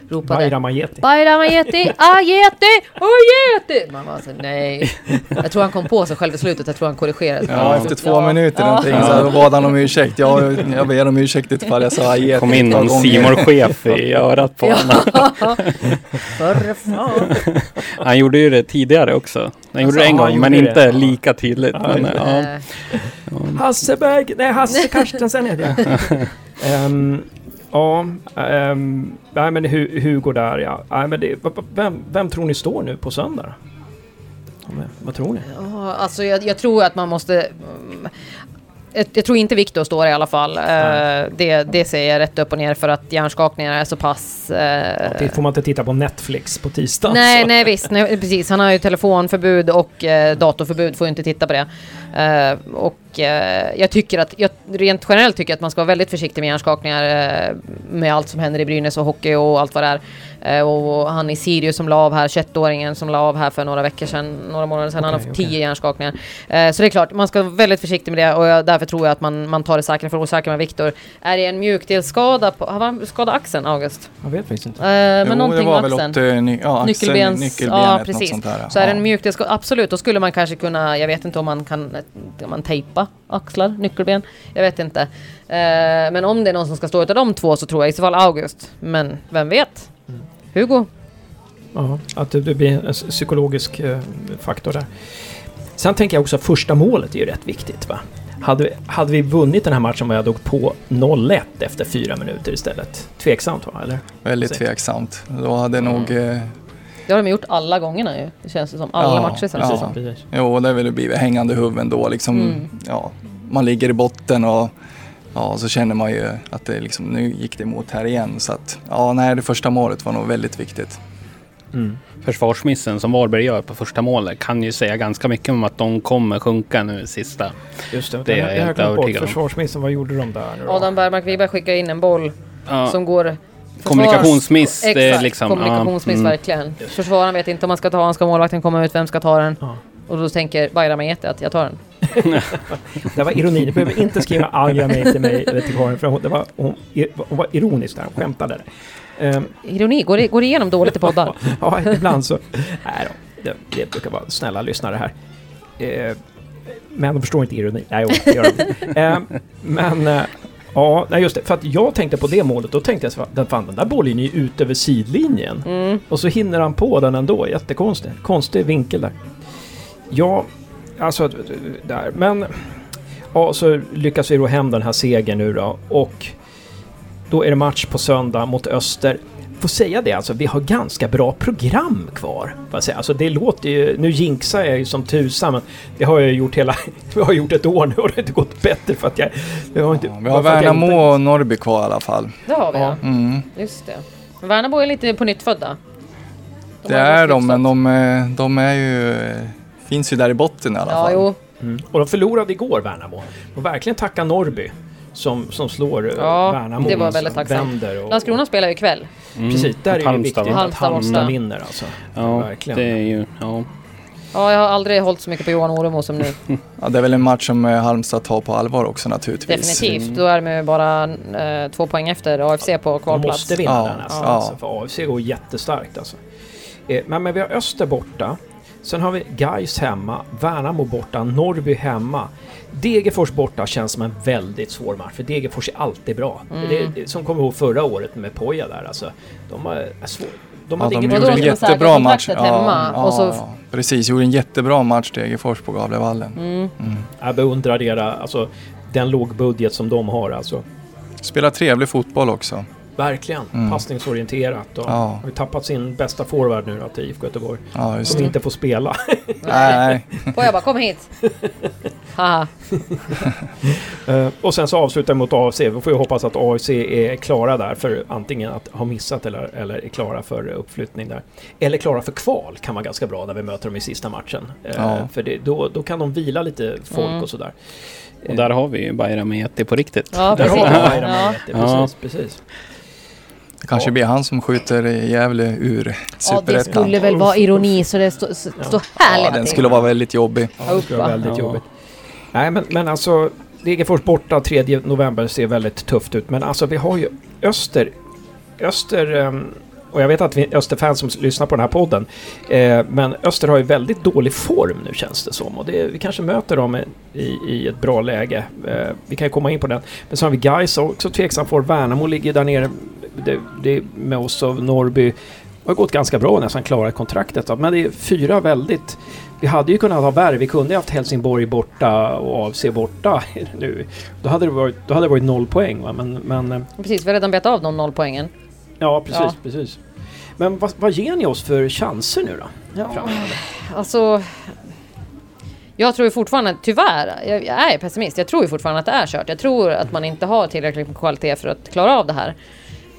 ropade Bayram Ajeti. Bayram Ajeti, Ajeti, Ajeti! Man bara så, nej. Jag tror han kom på sig själv i slutet, jag tror han korrigerade. Ja, efter två Ja. minuter Ja. någonting så bad han om ursäkt. Jag, jag ber om ursäkt ifall jag sa ajet kom in någon simor chef i örat på honom. Ja, för fan. Han gjorde ju det tidigare också. Han gjorde Alltså, det en ja, gång, men gjorde inte det. Ja. lika tydligt. Ja, men, ja. Eh, Hasseberg! Nej, Hasse Carstensen heter jag. Ehm, Ja, ehm, nej men Hu- Hugo där ja. Nej, men det, vem, vem tror ni står nu på söndag? Vad- Vad tror ni? Ja, alltså jag, jag tror att man måste... Jag, tror inte Viktor står i alla fall. Eh, det, det säger jag rätt upp och ner för att hjärnskakningar är så pass... eh, Det får man inte titta på Netflix på tisdag. Nej, så. nej visst. Nej, precis. Han har ju telefonförbud och eh, datorförbud. Får ju inte titta på det. Eh, och eh, jag tycker att, jag, rent generellt tycker jag att man ska vara väldigt försiktig med hjärnskakningar. Eh, med allt som händer i Brynäs och hockey och allt vad det är. Eh, och han i Sirius som la av här, 21-åringen som la av här för några veckor sedan, några månader sedan. han har fått okej. 10 hjärnskakningar. Eh, så det är klart, man ska vara väldigt försiktig med det och jag, därför tror jag att man, man tar det säkra för osäkra med Viktor. Är det en mjukdelsskada? Har han skadat axeln, August? Jag vet faktiskt inte. Eh, men Jo, någonting det var med väl axeln. åt eh, ny, ja, axeln, Nyckelbens, nyckelbenet, ja något precis. sånt där. Så är det ja. en mjukdelsskada, absolut, då skulle man kanske kunna, jag vet inte om man kan, kan man tejpa axlar, nyckelben, jag vet inte. Men om det är någon som ska stå utav de två så tror jag i så fall August. Men vem vet? Hugo? Ja, att det, blir en psykologisk eh, faktor där. Sen tänker jag också att första målet är ju rätt viktigt. Va? Hade, vi- hade vi vunnit den här matchen och jag dog på 0-1 efter fyra minuter istället? Tveksamt va? Eller? Väldigt tveksamt. Då hade nog... Eh, Det har de gjort alla gångerna ju. Det känns det som. Alla Ja, matcher det ja. Precis. jo, det ville blivit hängande huvuden då. Liksom, Mm. ja, man ligger i botten och ja, så känner man ju att det liksom, nu gick det emot här igen. Så att, ja, nej, det första målet var nog väldigt viktigt. Mm. Försvarsmissen som Varberg gör på första målet kan ju säga ganska mycket om att de kommer sjunka nu sista. Just det, Det är det jag jag helt övertygad om. Försvarsministern, vad gjorde de där nu då? Adam Bergmark Wiberg skickar in en boll Ja, som går... Kommunikationsmiss, det är Exakt, liksom, ja, kommunikationsmiss mm. verkligen. Försvararen vet inte om man ska ta, han ska målvakten komma ut, vem ska ta den? Ja. Och då tänker Bayram att jag tar den. Det var ironi. Du behöver inte skriva Aja mig till mig eller till Karin för hon, det var, hon, hon var ironisk där. Hon skämtade. Um, Ironi, går, det- går det igenom dåligt i poddar? ja, ibland så... Nej då, det, det brukar vara snälla lyssnare här. Eh, men de förstår inte ironi. Nej, jo, det gör de. Eh, men... Eh, ja, just det. För att jag tänkte på det målet, då tänkte jag fan, den där bollen är ju ut över sidlinjen. Mm. Och så hinner han på den ändå. Jättekonstigt. Konstig vinkel där. Ja, alltså där. Men... Ja, så lyckas vi ro hem den här segern nu då. Och då är det match på söndag mot Öster. Får säga det alltså, vi har ganska bra program kvar. Får jag säga. Alltså det låter ju... Nu jinxar jag ju som tusan men det har jag gjort hela... Vi har gjort ett år nu och det har inte gått bättre för att jag... jag har inte, Ja, vi har Värnamo inte- och Norrby kvar i alla fall. Det har vi ja. Mm. Just det. Värnamo är lite på nytt födda. De Det är de, men de, är- de är ju... Finns ju där i botten i alla Ja, fall. jo. Mm. Och de förlorade igår, Värnamo. Och verkligen tacka Norrby. Som, som slår eh, Ja, Värnamo. det var väldigt tacksamt. vänder och- Landskrona spelar ju ikväll. Mm. Precis, där är det Halmstad, viktigt va? att Halmstad Halmstad borta. vinner alltså. Ja, verkligen. det är ju... Ja. Ja, jag har aldrig hållit så mycket på Johan Oremo som nu. Ja, det är väl en match som eh, Halmstad tar på allvar också naturligtvis. Definitivt. Då är de ju bara eh, två poäng efter AFC på De kvalplats. måste vinna Ja, den nästan. ja. Alltså, för AFC går jättestarkt alltså. Eh, men, men vi har Öster borta. Sen har vi Gais hemma, Värnamo borta, Norrby hemma. Degerfors borta känns som en väldigt svår match, för Degerfors är alltid bra. Mm. Det, som kommer ihåg förra året med Poja där alltså. De har är svår. De Ja, de gjorde en jättebra match. hemma, och så- ja, precis. Gjorde en jättebra match Degerfors på Gavlevallen. Mm. Mm. Jag beundrar deras, alltså den lågbudget som de har alltså. Spelar trevlig fotboll också. Verkligen. Mm. Passningsorienterat och Ja. har ju tappat sin bästa forward nu då till IFK Göteborg. Ja, Som det. inte får spela. Nej. Och jag bara, kom hit. Haha. Eh, och sen så avslutar vi mot AFC. Vi får ju hoppas att AFC är klara där för antingen att ha missat eller, eller är klara för uppflyttning där. Eller klara för kval kan vara ganska bra när vi möter dem i sista matchen. Eh, Ja. För det, då, då kan de vila lite folk Mm. och sådär. Och där har vi ju Bayram Ayete på riktigt. Ja, Där precis. har vi Bayram Ja. precis, precis. Det kanske Ja. blir han som skjuter Gävle ur Ja, det Superettan. skulle väl vara ironi så det står stå, stå Ja, härliga den skulle vara väldigt jobbig. Ja, det skulle vara väldigt Ja. jobbigt. Nej, men, men alltså Degerfors borta 3 november ser väldigt tufft ut. Men alltså vi har ju Öster. Öster... ehm, och jag vet att vi är Österfans som lyssnar på den här podden. Eh, men Öster har ju väldigt dålig form nu känns det som. Och det, vi kanske möter dem i, i ett bra läge. Eh, vi kan ju komma in på den. Men så har vi Gais också tveksam för. Värnamo ligger där nere. Det, det med oss Norrby. Det har gått ganska bra nästan klara kontraktet. Men det är fyra väldigt... Vi hade ju kunnat ha värre. Vi kunde ha haft Helsingborg borta och AFC borta nu. Då hade det varit, då hade det varit noll poäng va? Men, men eh, Precis, vi har redan betat av de nollpoängen. ja, precis, Ja. precis. Men vad, vad ger ni oss för chanser nu då? Ja. Framöver? Alltså... Jag tror fortfarande, tyvärr, jag, jag är pessimist. Jag tror ju fortfarande att det är kört. Jag tror att man inte har tillräckligt med kvalitet för att klara av det här.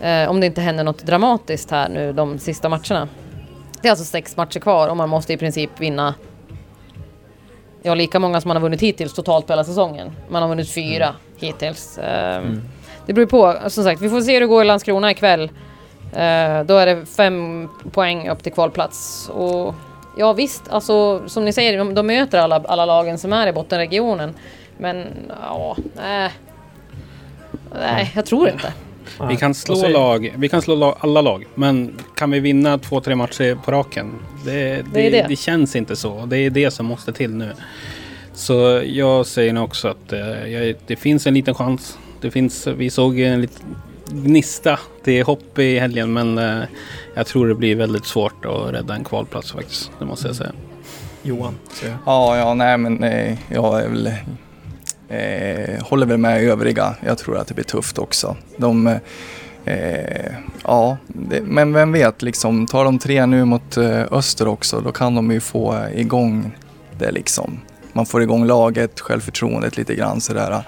Eh, om det inte händer något dramatiskt här nu de sista matcherna. Det är alltså sex matcher kvar och man måste i princip vinna Ja, lika många som man har vunnit hittills totalt på hela säsongen. Man har vunnit fyra hittills. Ehm, Det beror på. Som sagt, vi får se hur det går i Landskrona ikväll. Eh, då är det fem poäng upp till kvalplats. Och ja visst, alltså som ni säger, de, de möter alla, alla lagen som är i bottenregionen. Men ja, nej. Nej, jag tror inte. Vi kan slå, lag, vi kan slå lag, alla lag, men kan vi vinna två, tre matcher på raken? Det, det, Det det. det. känns inte så. Det är det som måste till nu. Så jag säger nog också att eh, jag, det finns en liten chans. Det finns, vi såg en liten gnista till hopp i helgen, men eh, jag tror det blir väldigt svårt att rädda en kvalplats faktiskt. Det måste jag säga. Johan? Ja, ja, nej men eh, jag är väl, eh, håller väl med övriga. Jag tror att det blir tufft också. De, eh, ja, det, men vem vet, liksom, tar de tre nu mot eh, Öster också, då kan de ju få igång det liksom. Man får igång laget, självförtroendet lite grann sådär.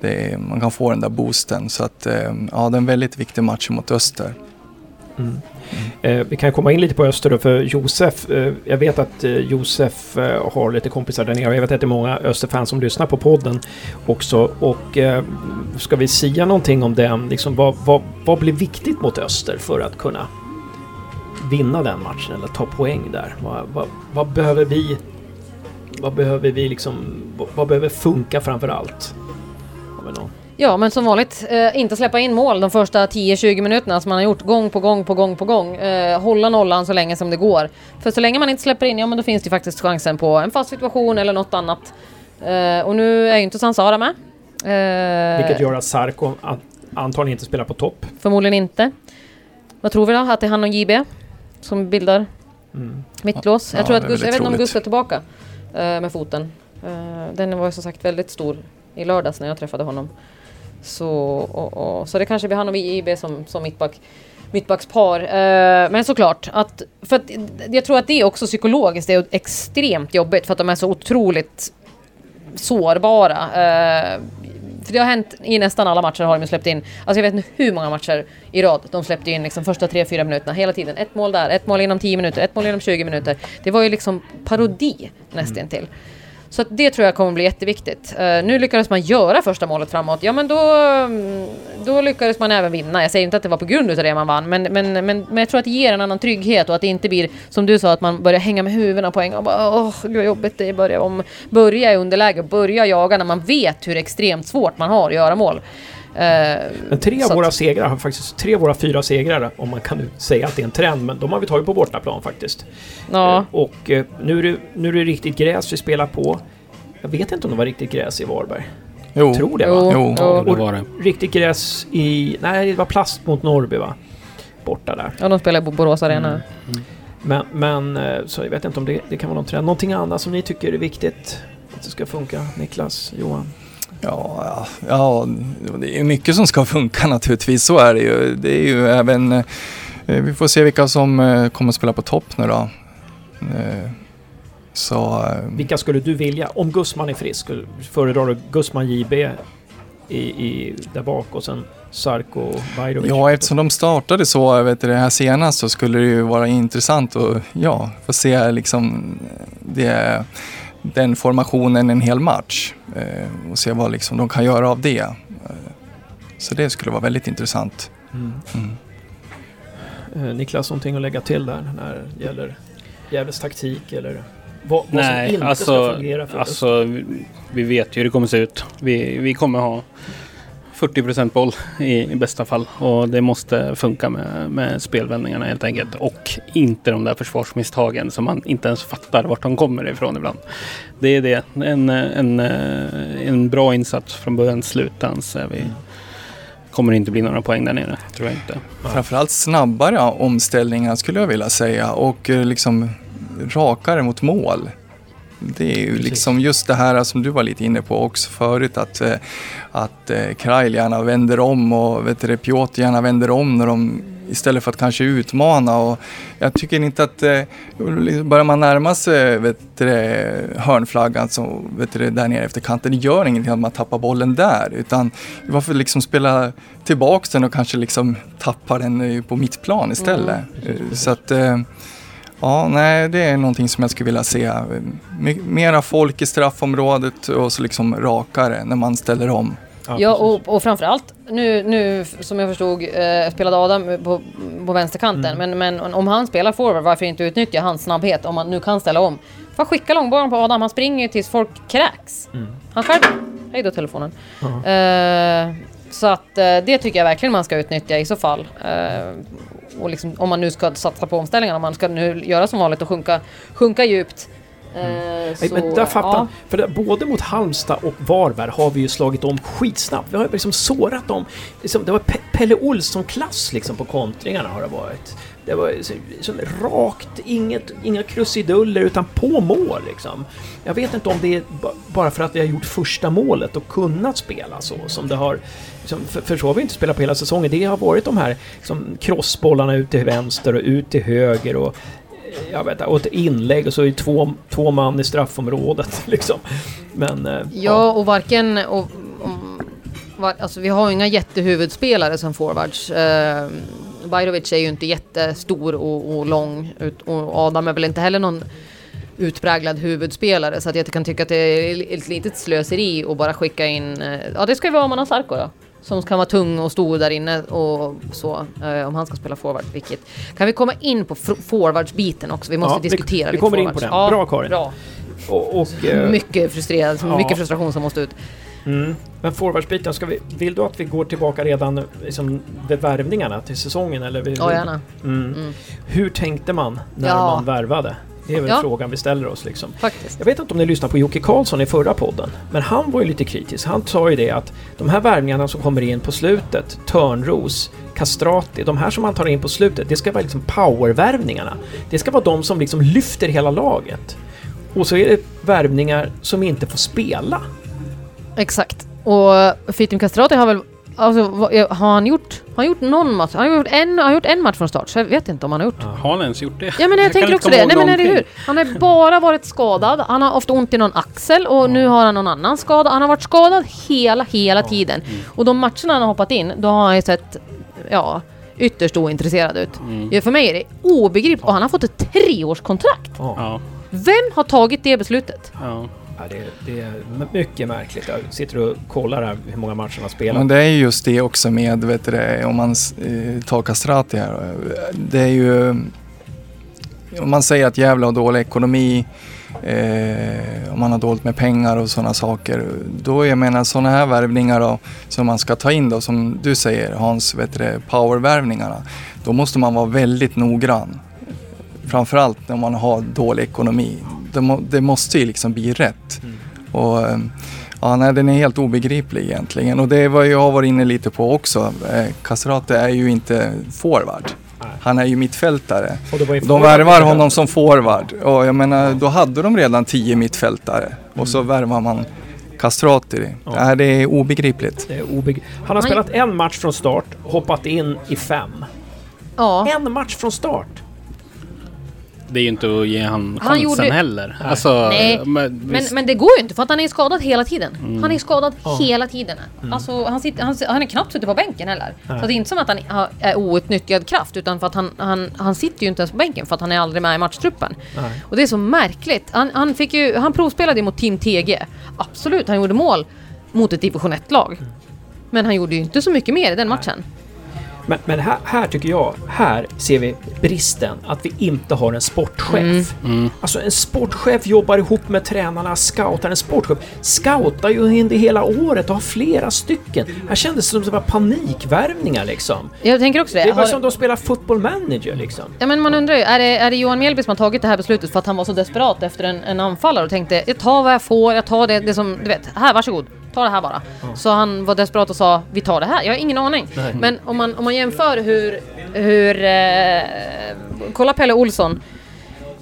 Det, man kan få den där boosten. Så att, eh, ja, det är en väldigt viktig match mot Öster. Mm. Eh, vi kan komma in lite på Öster då, för Josef. Eh, jag vet att eh, Josef eh, har lite kompisar där nere. Jag vet att det är många Österfans som lyssnar på podden också. Och eh, ska vi säga någonting om den? Liksom, vad, vad, vad blir viktigt mot Öster för att kunna vinna den matchen eller ta poäng där? Vad, vad, vad behöver vi vad behöver vi liksom... Vad, vad behöver funka framför allt? Har vi någon? Ja, men som vanligt, eh, inte släppa in mål de första 10-20 minuterna som man har gjort gång på gång på gång på gång. Eh, hålla nollan så länge som det går. För så länge man inte släpper in, ja men då finns det faktiskt chansen på en fast situation eller något annat. Eh, och nu är ju inte Sansara med. Eh, Vilket gör att Sarko an- antagligen inte spelar på topp. Förmodligen inte. Vad tror vi då? Att det är han och JB som bildar Mm. mittlås? Ja, jag, tror att det är Gus, jag vet inte om troligt. Gus är tillbaka eh, med foten. Eh, den var ju som sagt väldigt stor i lördags när jag träffade honom. Så, och, och, så det kanske blir han och JB som, som mittback, mittbackspar. Eh, men såklart, att, för att jag tror att det är också psykologiskt det är extremt jobbigt för att de är så otroligt sårbara. Eh, för det har hänt i nästan alla matcher har de släppt in, alltså jag vet inte hur många matcher i rad de släppte in liksom första 3-4 minuterna hela tiden. Ett mål där, ett mål inom 10 minuter, ett mål inom 20 minuter. Det var ju liksom parodi nästintill. Så att det tror jag kommer bli jätteviktigt. Uh, nu lyckades man göra första målet framåt. Ja men då, mm, då lyckades man även vinna. Jag säger inte att det var på grund av det man vann, men, men, men, men jag tror att det ger en annan trygghet och att det inte blir som du sa att man börjar hänga med huvudena på en gång. och bara, Åh, gud vad jobbigt det är. Börja, om, börja i underläge börja jaga när man vet hur extremt svårt man har att göra mål. Eh, Men tre av att- våra segrar har faktiskt... Tre av våra fyra segrar, om man kan nu säga att det är en trend, men de har vi tagit på bortaplan faktiskt. Ja. Eh, Och eh, nu är, det, nu är det riktigt gräs vi spelar på. Jag vet inte om det var riktigt gräs i Varberg. Jo. Tror det Jo, va? Jo. Jo. det var det. Riktigt gräs i... Nej, det var plast mot Norrby va? Borta där. Ja, de spelar på Borås Arena. Mm. Men, men så jag vet inte om det, det kan vara någon trend. Någonting annat som ni tycker är viktigt att det ska funka? Niklas, Johan? Ja, ja, det är mycket som ska funka naturligtvis. Så är det ju. Det är ju även... eh, Vi får se vilka som eh, kommer att spela på topp nu då. Eh, Så... Vilka skulle du vilja, om Gussman är frisk, föredrar du Gussman JB i, i, där bak och sen Sarko och Bajrovic? Ja, eftersom de startade så vet du, det här senast så skulle det ju vara intressant att ja, få se liksom det, den formationen en hel match eh, och se vad liksom de kan göra av det. Eh, Så det skulle vara väldigt intressant. Mm. Mm. Eh, Niklas, någonting att lägga till där när det gäller Gävles taktik eller vad, vad som Nej, inte ska alltså, fungera för alltså vi, vi vet ju hur det kommer se ut. Vi, vi kommer ha 40% boll i, i bästa fall och det måste funka med, med spelvändningarna helt enkelt. Och inte de där försvarsmisstagen som man inte ens fattar vart de kommer ifrån ibland. Det är det. En, en, eh, en bra insats från början till så är vi, kommer det inte bli några poäng där nere. Tror jag inte. Framförallt snabbare omställningar skulle jag vilja säga och eh, liksom rakare mot mål. Det är ju Precis. liksom just det här som du var lite inne på också förut att, eh, att eh, Krail gärna vänder om och vet du, Piotr gärna vänder om när de istället för att kanske utmana. Och jag tycker inte att eh, börjar man närma sig vet du, hörnflaggan så, vet du, där nere efter kanten, det gör ingenting att man tappar bollen där. Utan varför liksom spela tillbaks den och kanske liksom tappa den på mittplan istället. Precis. Så att eh, Ja, nej, det är någonting som jag skulle vilja se. My- Mera folk i straffområdet och så liksom rakare när man ställer om. Ja, precis. och, och framförallt nu, nu som jag förstod eh, spelade Adam på, på vänsterkanten. Mm. Men, men om han spelar forward, varför inte utnyttja hans snabbhet om man nu kan ställa om? Får skicka långbollen på Adam, han springer ju tills folk kräks. Mm. Han själv... Hej då telefonen. Ja. Eh, så att eh, det tycker jag verkligen man ska utnyttja i så fall. Eh, och liksom, om man nu ska satsa på omställningarna, om man ska nu göra som vanligt och sjunka, sjunka djupt. Eh, Nej, så, men där fattar ja. För både mot Halmstad och Varberg har vi ju slagit om skitsnabbt. Vi har liksom sårat dem. Liksom, det var Pe- Pelle Olsson-klass liksom på kontringarna har det varit. Det var så rakt, inget, inga krusiduller utan på mål liksom. Jag vet inte om det är ba- bara för att vi har gjort första målet och kunnat spela så som det har... Liksom, för, för så har vi inte spelat på hela säsongen. Det har varit de här liksom, crossbollarna ut till vänster och ut till höger och jag vet inte, och ett inlägg och så är det två, två man i straffområdet liksom. Men... eh, Ja, och varken... Och, om, var, alltså vi har ju inga jättehuvudspelare som forwards. Eh, Bajrovic är ju inte jättestor och, och lång. Ut, och Adam är väl inte heller någon utpräglad huvudspelare. Så att jag kan tycka att det är ett litet slöseri att bara skicka in... Eh, ja, det ska ju vara Manan Sarko då. Som kan vara tung och stor där inne och så. Eh, om han ska spela forward, vilket... Kan vi komma in på forwardsbiten också? Vi måste Ja, vi- diskutera vi lite kommer in forwards. på den. Bra, Karin. Bra. Och, och, eh, Mycket frustrerad, Ja. mycket frustration som måste ut. mm. Men forwardsbiten, ska vi, vill du att vi går tillbaka redan liksom, vid värvningarna till säsongen? Eller vill, Ja, gärna. Mm. Mm. Hur tänkte man när Ja. man värvade? Det är väl Ja. frågan vi ställer oss liksom. Faktiskt. Jag vet inte om ni lyssnade på Jocke Karlsson i förra podden, men han var ju lite kritisk. Han sa ju det att de här värvningarna som kommer in på slutet, Törnros, Castrati, de här som man tar in på slutet, det ska vara liksom powervärvningarna. Det ska vara de som liksom lyfter hela laget. Och så är det värvningar som inte får spela. Exakt. Och Fitim Castrati har väl... Alltså, vad- har han gjort... Har han gjort någon match? Han har gjort en, han har gjort en match från start, så jag vet inte om han har gjort. Har han ens gjort det? Ja men jag, kan tänker också det. Nej men är det hur? Han har bara varit skadad. Han har ofta ont i någon axel och nu har han någon annan skada. Han har varit skadad hela, hela tiden. Mm. Och de matcherna han har hoppat in, då har han ju sett, ja, ytterst ointresserad ut. Mm. Ja, för mig är det obegripligt. Och han har fått ett treårskontrakt. Ja. Ja, Vem har tagit det beslutet? Ja. Det, det är mycket märkligt. Jag sitter och kollar här hur många matcher han har spelat. Men det är ju just det också med, vet du, det, om man eh, tar Castrati här. Det är ju... Om man säger att Gävle har dålig ekonomi, eh, om man har dåligt med pengar och sådana saker. Då jag menar sådana här värvningar då, som man ska ta in då, som du säger Hans, vet du, det, powervärvningarna. Då måste man vara väldigt noggrann. Framförallt när man har dålig ekonomi. Det, må, det måste ju liksom bli rätt. Och, eh, Ja, nej, den är helt obegriplig egentligen. Och det är vad jag har varit inne lite på också. Eh, är ju inte forward. Nej. Han är ju mittfältare. De värvar honom som forward. Och jag menar, då hade de redan tio mittfältare. Och så värvar man Castrati. Ja. Nej, det är obegripligt. Det är obeg... Han har spelat en match från start, hoppat in i fem. Ja. En match från start! Det är ju inte att ge han Han chansen gjorde- heller. Nej. Alltså, Nej, men, Men, visst, men det går ju inte för att han är skadad hela tiden. Han är skadad Ja. hela tiden. Alltså, han, sitter, han, han är knappt suttit på bänken heller. Nej. Så det är inte som att han har- är outnyttjad kraft utan för att han, han, han sitter ju inte ens på bänken för att han är aldrig med i matchtruppen. Nej. Och det är så märkligt. Han, han, fick ju, han provspelade mot Team TG. Absolut, han gjorde mål mot ett division 1-lag. Men han gjorde ju inte så mycket mer i den matchen. Men, men här, här tycker jag, här ser vi bristen. Att vi inte har en sportchef. Mm. Alltså en sportchef jobbar ihop med tränarna, scoutar. En sportchef scoutar ju under hela året och har flera stycken. Här kändes det som att det var panikvärvningar liksom. Jag tänker också det. Det var Har- som de spelar football manager liksom. Ja men man undrar ju, är det, är det Johan Mjällby som har tagit det här beslutet för att han var så desperat efter en, en anfallare och tänkte jag tar vad jag får, jag tar det, det som, du vet, här varsågod, ta det här bara. Så han var desperat och sa vi tar det här, jag har ingen aning. Nej. Men om man, om man jämför hur, hur eh, kolla Pelle Olsson.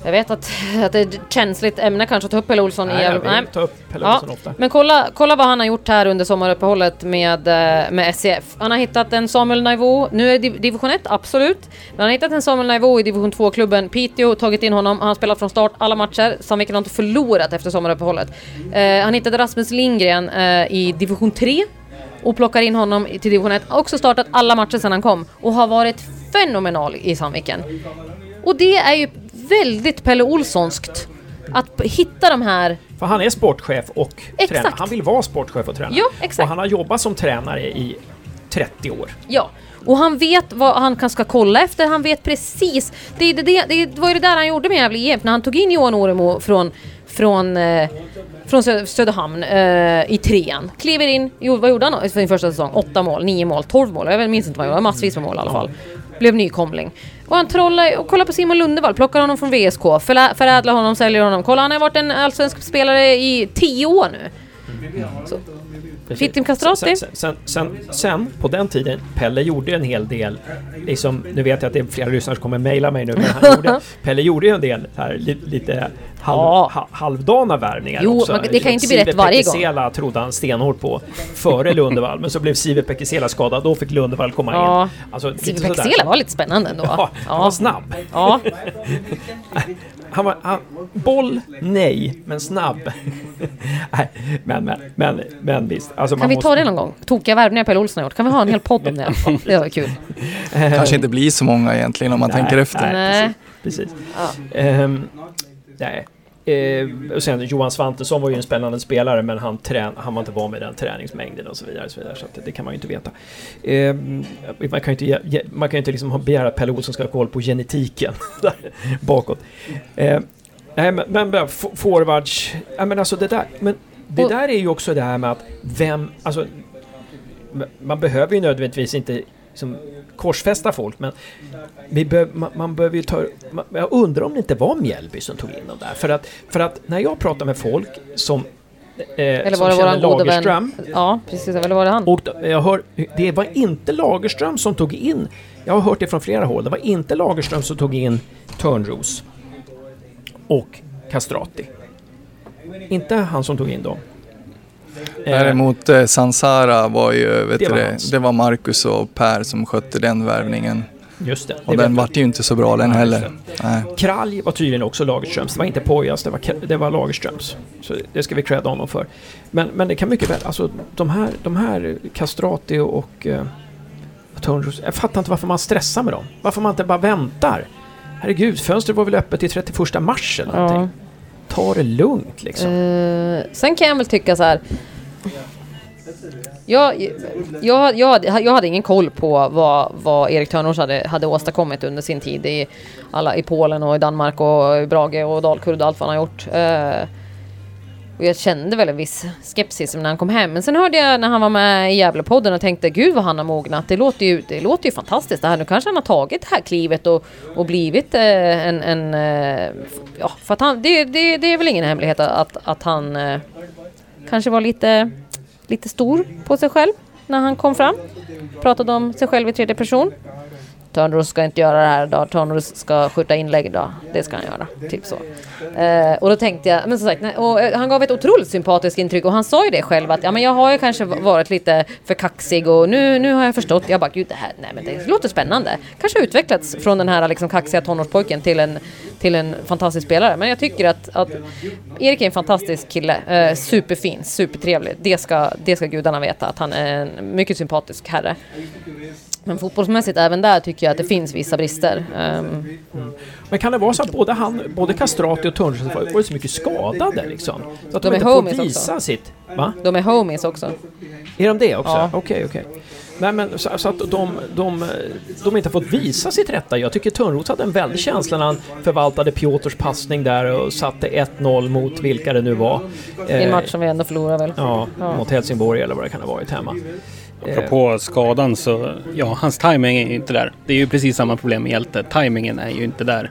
Jag vet att, att det är ett känsligt ämne kanske att ta upp Pelle Olsson i... Nej, jag nej. vill ta upp Pelle Ja, Olsson ofta. men kolla, kolla vad han har gjort här under sommaruppehållet med, eh, med SCF. Han har hittat en Samuel Naivå, nu är det div- division 1, absolut. Men han har hittat en Samuel Naivå i division 2-klubben Piteå, tagit in honom. Han har spelat från start alla matcher. Sandviken har inte förlorat efter sommaruppehållet. Eh, han hittade Rasmus Lindgren eh, i division 3 och plockar in honom i- till division 1. Har också startat alla matcher sedan han kom och har varit fenomenal i Sandviken. Och det är ju väldigt Pelle Olssonskt. Att hitta de här För han är sportchef och Exakt. tränare. Han vill vara sportchef och tränare. Ja, exakt. Och han har jobbat som tränare i 30 år. Ja, och han vet vad han kan ska kolla efter. Han vet precis. Det, det, det, det var ju det där han gjorde med Gävle IF när han tog in Johan Oremo från, från, eh, från Sö- Söderhamn eh, i trean. Kliver in, jo, vad gjorde han i sin första säsong? Åtta mål, nio mål, tolv mål. Jag minns inte vad han gjorde, massvis med mål i alla fall. Blev nykomling. Och han trollar och kollar på Simon Lundevall, plockar honom från VSK, förlä- förädlar honom, säljer honom. Kolla, han har varit en allsvensk spelare i tio år nu. Precis. Fittim Castrati. Sen, sen, sen, sen, på den tiden, Pelle gjorde en hel del, liksom, nu vet jag att det är flera lyssnare som kommer mejla mig nu, men han gjorde, Pelle gjorde ju en del här, li, lite halv, Ja. ha, halvdana värvningar Jo, också. men det kan inte bli rätt Sive varje gång. Pekesela trodde han stenhårt på före Lundevall, men så blev Sive Pekesela skadad, då fick Lundevall komma Ja. in. Alltså, Sive sådär. Pekesela var lite spännande ändå. Ja, han var snabb. Ja. Han var, han, boll, nej, men snabb. nej, men, men, men, men visst. Alltså, Kan man vi måste, ta det någon gång? Tokiga värvningar Pelle Olsson har gjort. Kan vi ha en hel podd om det? Det var kul. Kanske inte blir så många egentligen om man Nej, tänker efter. Nej, precis. precis. Ja. Ehm, nej. Eh, och sen Johan Svantesson var ju en spännande spelare men han, trän han var inte van med den träningsmängden och så vidare. Och så vidare så det, kan man ju inte veta. Ehm, man kan ju inte, man kan inte liksom begära att Pelle Olsson ska ha koll på genetiken bakåt. Nej, men, men forwards... Ja, men alltså det där... Men det där är ju också det här med att vem... Alltså... Man behöver ju nödvändigtvis inte liksom, korsfästa folk, men behöv, man, man behöver ju ta... Man, jag undrar om det inte var Mjällby som tog in dem där. För att, för att när jag pratar med folk som... Eh, Eller var det våran gode Lagerström, vän? Ja, precis. Eller var det han? och jag hör, det var inte Lagerström som tog in, jag har hört det från flera håll, det var inte Lagerström som tog in Törnros och Castrati. Inte han som tog in dem. Eh, Däremot eh, Sansara var ju, vet Det var det, det var Marcus och Per som skötte den värvningen. Just det. Och det den vart ju inte så bra den heller. Nej. Kralj var tydligen också Lagerströms. Det var inte Pojas, det var, det var Lagerströms. Så det ska vi credda honom för. Men, men det kan mycket väl, alltså de här, de här Castrati och eh, Törnros, jag fattar inte varför man stressar med dem. Varför man inte bara väntar. Herregud, fönstret var väl öppet till 31 mars eller någonting. Ja. Ta det lugnt liksom. Uh, sen kan jag väl tycka så här. Jag, jag, jag, hade- jag hade ingen koll på vad, vad Erik Törnros hade, hade åstadkommit under sin tid i, alla, i Polen och i Danmark och i Brage och Dalkurd och allt vad han har gjort. Uh, och jag kände väl en viss skepsis när han kom hem. Men sen hörde jag när han var med i Gävlepodden och tänkte gud vad han har mognat. Det låter ju, det låter ju fantastiskt det här. Nu kanske han har tagit det här klivet och, och blivit eh, en... en eh, ja, för att han, det, det, det är väl ingen hemlighet att, att han eh, kanske var lite, lite stor på sig själv när han kom fram. Pratade om sig själv i tredje person. Törnros ska inte göra det här idag, Törnros ska skjuta inlägg idag. Det ska han göra. Typ så. Eh, och då tänkte jag, men som sagt, nej, och, eh, han gav ett otroligt sympatiskt intryck och han sa ju det själv att ja, men jag har ju kanske varit lite för kaxig och nu, nu har jag förstått. Jag bara, gud det här, nej men det låter spännande. Kanske har utvecklats från den här liksom kaxiga tonårspojken till en, till en fantastisk spelare. Men jag tycker att, att Erik är en fantastisk kille. Eh, superfin, supertrevlig. Det ska, det ska gudarna veta att han är en mycket sympatisk herre. Men fotbollsmässigt även där tycker jag att det finns vissa brister. Ehm, Men kan det vara så att både, han, både Castrati och Törnros var var så mycket skadade liksom? Så att de, De inte får visa också. sitt... Va? de är homies också. Är de det också? Ja. Okej, okej. Nej men så, så att de, de, de inte har fått visa sitt rätta. Jag tycker Törnros hade en väldig känsla när han förvaltade Piotrs passning där och satte 1-0 mot vilka det nu var. I en Eh, match som vi ändå förlorar väl. Ja, Ja. mot Helsingborg eller vad det kan ha varit hemma. Eh, Apropå skadan så, ja, hans timing är ju inte där. Det är ju precis samma problem med Hjälte. Timingen är ju inte där.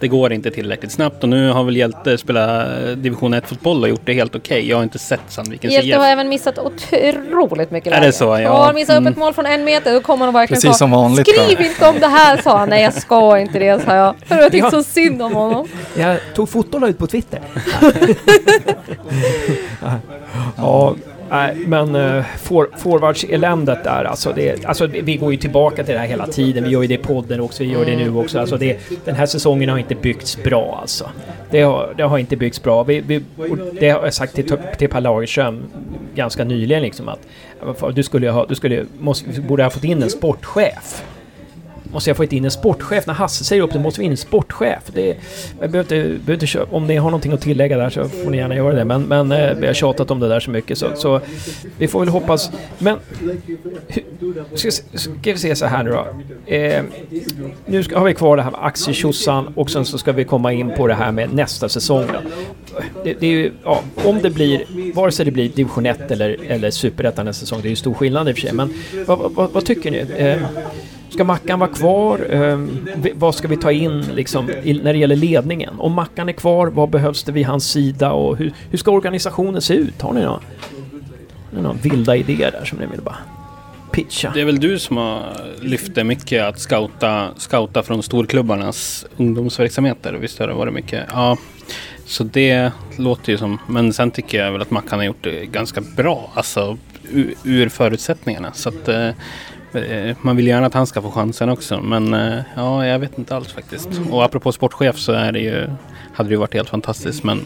Det går inte tillräckligt snabbt och nu har väl Hjälte spelat eh, division 1-fotboll och gjort det helt okej. Jag har inte sett Sandvikens Hjälte IF. har även missat otroligt mycket Är det lägen. så? Ja. Han missade upp Mm. ett mål från en meter. Då kommer han verkligen Precis som vanligt, Skriv va? inte om det här, sa han. Nej, jag ska inte det, sa jag. För jag tyckte så synd om honom. Jag tog foto och la ut på Twitter. ja, nej, men eh, uh, for, forwardseländet där alltså, det, alltså. Vi går ju tillbaka till det här hela tiden. Vi gör ju det i podden också, vi gör det nu också. Alltså det, den här säsongen har inte byggts bra alltså. Det har, det har inte byggts bra. Vi, vi, det har jag sagt till, till Per Lagerström ganska nyligen liksom att du skulle ha, du skulle, måste, borde ha fått in en sportchef måste jag få in en sportchef. När Hasse säger upp det måste vi in en sportchef. Det, jag behöver inte, behöver inte om ni har någonting att tillägga där så får ni gärna göra det. Men, men eh, vi har tjatat om det där så mycket så, så vi får väl hoppas. Men hur- ska, ska vi se så här nu då. Eh, nu ska, har vi kvar det här med aktietjosan och sen så ska vi komma in på det här med nästa säsong. Då. Det, det är ju, ja, om det blir, vare sig det blir division 1 eller, eller superettan nästa säsong, det är ju stor skillnad i och för sig. Men vad, vad- vad, vad tycker ni? Eh, Ska Mackan vara kvar? Ehm, vad ska vi ta in liksom, i, när det gäller ledningen? Om Mackan är kvar, vad behövs det vid hans sida? Och hur, hur ska organisationen se ut? Har ni några, några vilda idéer där som ni vill bara pitcha? Det är väl du som har lyft det mycket att scouta, scouta från storklubbarnas ungdomsverksamheter. Visst har det varit mycket? Ja. Så det låter ju som... Men sen tycker jag väl att Mackan har gjort det ganska bra. Alltså ur, ur förutsättningarna. Så att eh, man vill gärna att han ska få chansen också. Men eh, ja, jag vet inte alls faktiskt. Och apropå sportchef så är det ju... Hade det ju varit helt fantastiskt. Men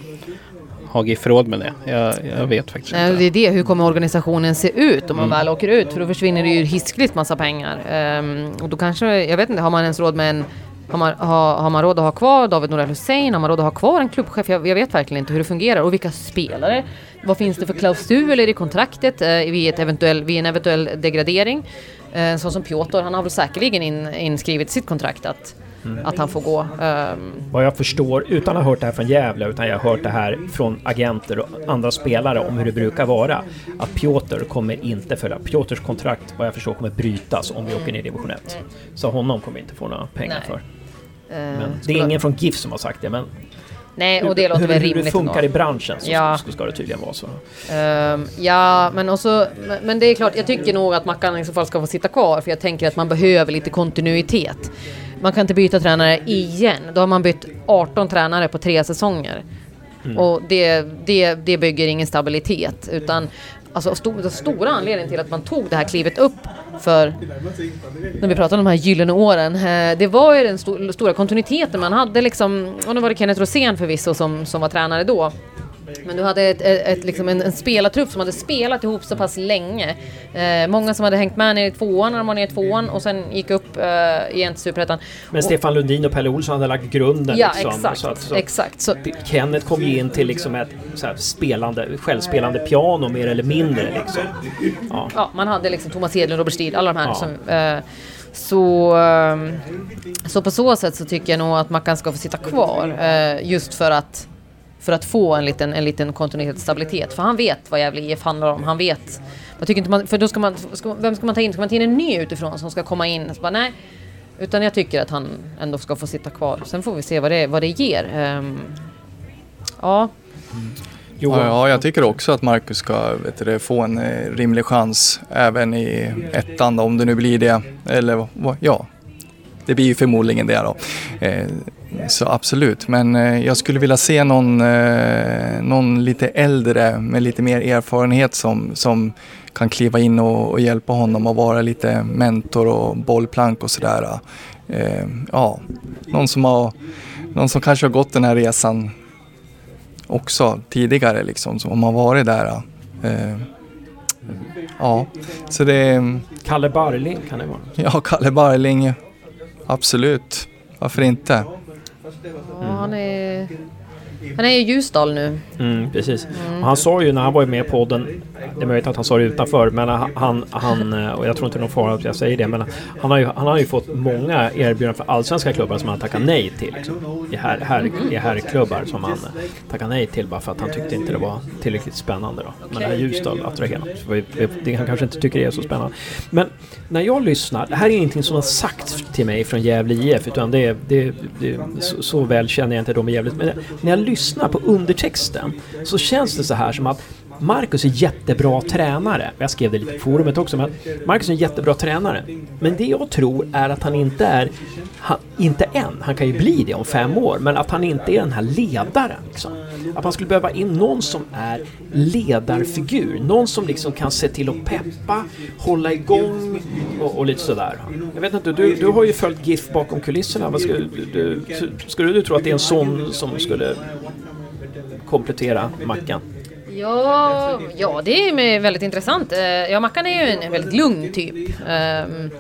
har GIF råd med det? Jag, jag vet faktiskt Nej, inte. det är det. Hur kommer organisationen se ut om man väl åker ut? För då försvinner det ju hiskligt massa pengar. Ehm, och då kanske, jag vet inte, har man ens råd med en har man, har, har man råd att ha kvar David Norell Hussein? Har man råd att ha kvar en klubbchef? Jag, jag vet verkligen inte hur det fungerar. Och vilka spelare? Vad finns det för klausuler i kontraktet eh, vid, ett eventuell, vid en eventuell degradering? Eh, så som Piotr, han har väl säkerligen in, inskrivet i sitt kontrakt att att han får gå. Ehm, Vad jag förstår, utan att ha hört det här från Gävle, utan jag har hört det här från agenter och andra spelare om hur det brukar vara. Att Piotr kommer inte följa. Piotrs kontrakt, vad jag förstår, kommer brytas om vi åker ner i division 1. Så honom kommer vi inte få några pengar Nej. för. eh, Men det är ingen från GIF som har sagt det, men Nej, och det låter väl hur det rimligt funkar ändå. i branschen så, Ja. så ska det tydligen vara så. Ehm, ja, men också, men- det är klart, jag tycker nog att Mackan i så fall ska få sitta kvar för jag tänker att man behöver lite kontinuitet. Man kan inte byta tränare igen. Då har man bytt 18 tränare på tre säsonger. Och det, det, det bygger ingen stabilitet. Utan alltså, sto, den stora anledningen till att man tog det här klivet upp för när vi pratar om de här gyllene åren. Eh, det var ju den sto, stora kontinuiteten man hade liksom. Och nu var det Kenneth Rosén förvisso som, som var tränare då. Men du hade ett, ett, ett, liksom en, en spelartrupp som hade spelat ihop så pass länge. Eh, många som hade hängt med ner i tvåan när de var nere i tvåan och sen gick upp eh, igen till Superettan. Men Stefan Lundin och Pelle Olsson hade lagt grunden. Ja, liksom, exakt. Så att, så exakt. Så, Kenneth kom ju in till liksom ett så spelande, självspelande piano mer eller mindre. Liksom. Ja. ja, man hade liksom Thomas Edlund, Robert Strid, alla de här. Ja. Som, eh, så, ehm, så på så sätt så tycker jag nog att Mackan ska få sitta kvar. Eh, just för att, för att få en liten, en liten kontinuitet och stabilitet. För han vet vad Gävle IF handlar om. Han vet. Jag tycker inte man, för då ska man, ska, vem ska man ta in? Ska man ta in en ny utifrån som ska komma in? Så bara, nej. Utan jag tycker att han ändå ska få sitta kvar. Sen får vi se vad det, vad det ger. Ehm, ja, Ja, ja, jag tycker också att Marcus ska vet du, få en eh, rimlig chans även i ettan då, om det nu blir det. Eller vad- ja, det blir ju förmodligen det då. Eh, så absolut, men eh, jag skulle vilja se någon, eh, någon lite äldre med lite mer erfarenhet som, som kan kliva in och, och hjälpa honom och vara lite mentor och bollplank och sådär. Eh, ja, någon som, har, någon som kanske har gått den här resan också tidigare liksom, som har varit där. Ja, så det är, Kalle Barling kan det vara. ja, Kalle Barling, absolut. Varför inte? Ja han är... Han är i Ljusdal nu. Mm, precis. Och han sa ju när han var med i podden, det är möjligt att han sa det utanför, men han, han eh, och jag tror inte det är någon fara att jag säger det, men han har ju, han har ju fått många erbjudanden för allsvenska klubbar som han tackar nej till. Liksom. I, här, här, I herrklubbar som han tackar nej till bara för att han tyckte inte det var tillräckligt spännande. Då. Men det här Ljusdal attraherar Han kanske inte tycker det är så spännande. Men när jag lyssnar, det här är ingenting som har sagts till mig från Gävle IF, utan det, är- det, det, så, så väl känner jag inte dem i Gävle. Men när jag lyssnar lyssnar på undertexten så känns det så här som att Marcus är jättebra tränare. Jag skrev det lite på forumet också, men Marcus är en jättebra tränare. Men det jag tror är att han inte är, han, inte än, han kan ju bli det om fem år, men att han inte är den här ledaren. Liksom. Att man skulle behöva in någon som är ledarfigur, någon som liksom kan se till att peppa, hålla igång och, och lite sådär. Jag vet inte, du, du har ju följt GIF bakom kulisserna. Vad skulle, du, skulle du tro att det är en sån som skulle komplettera Mackan? Ja, ja det är väldigt intressant. Eh, ja, Mackan är ju en väldigt lugn typ. Ehm,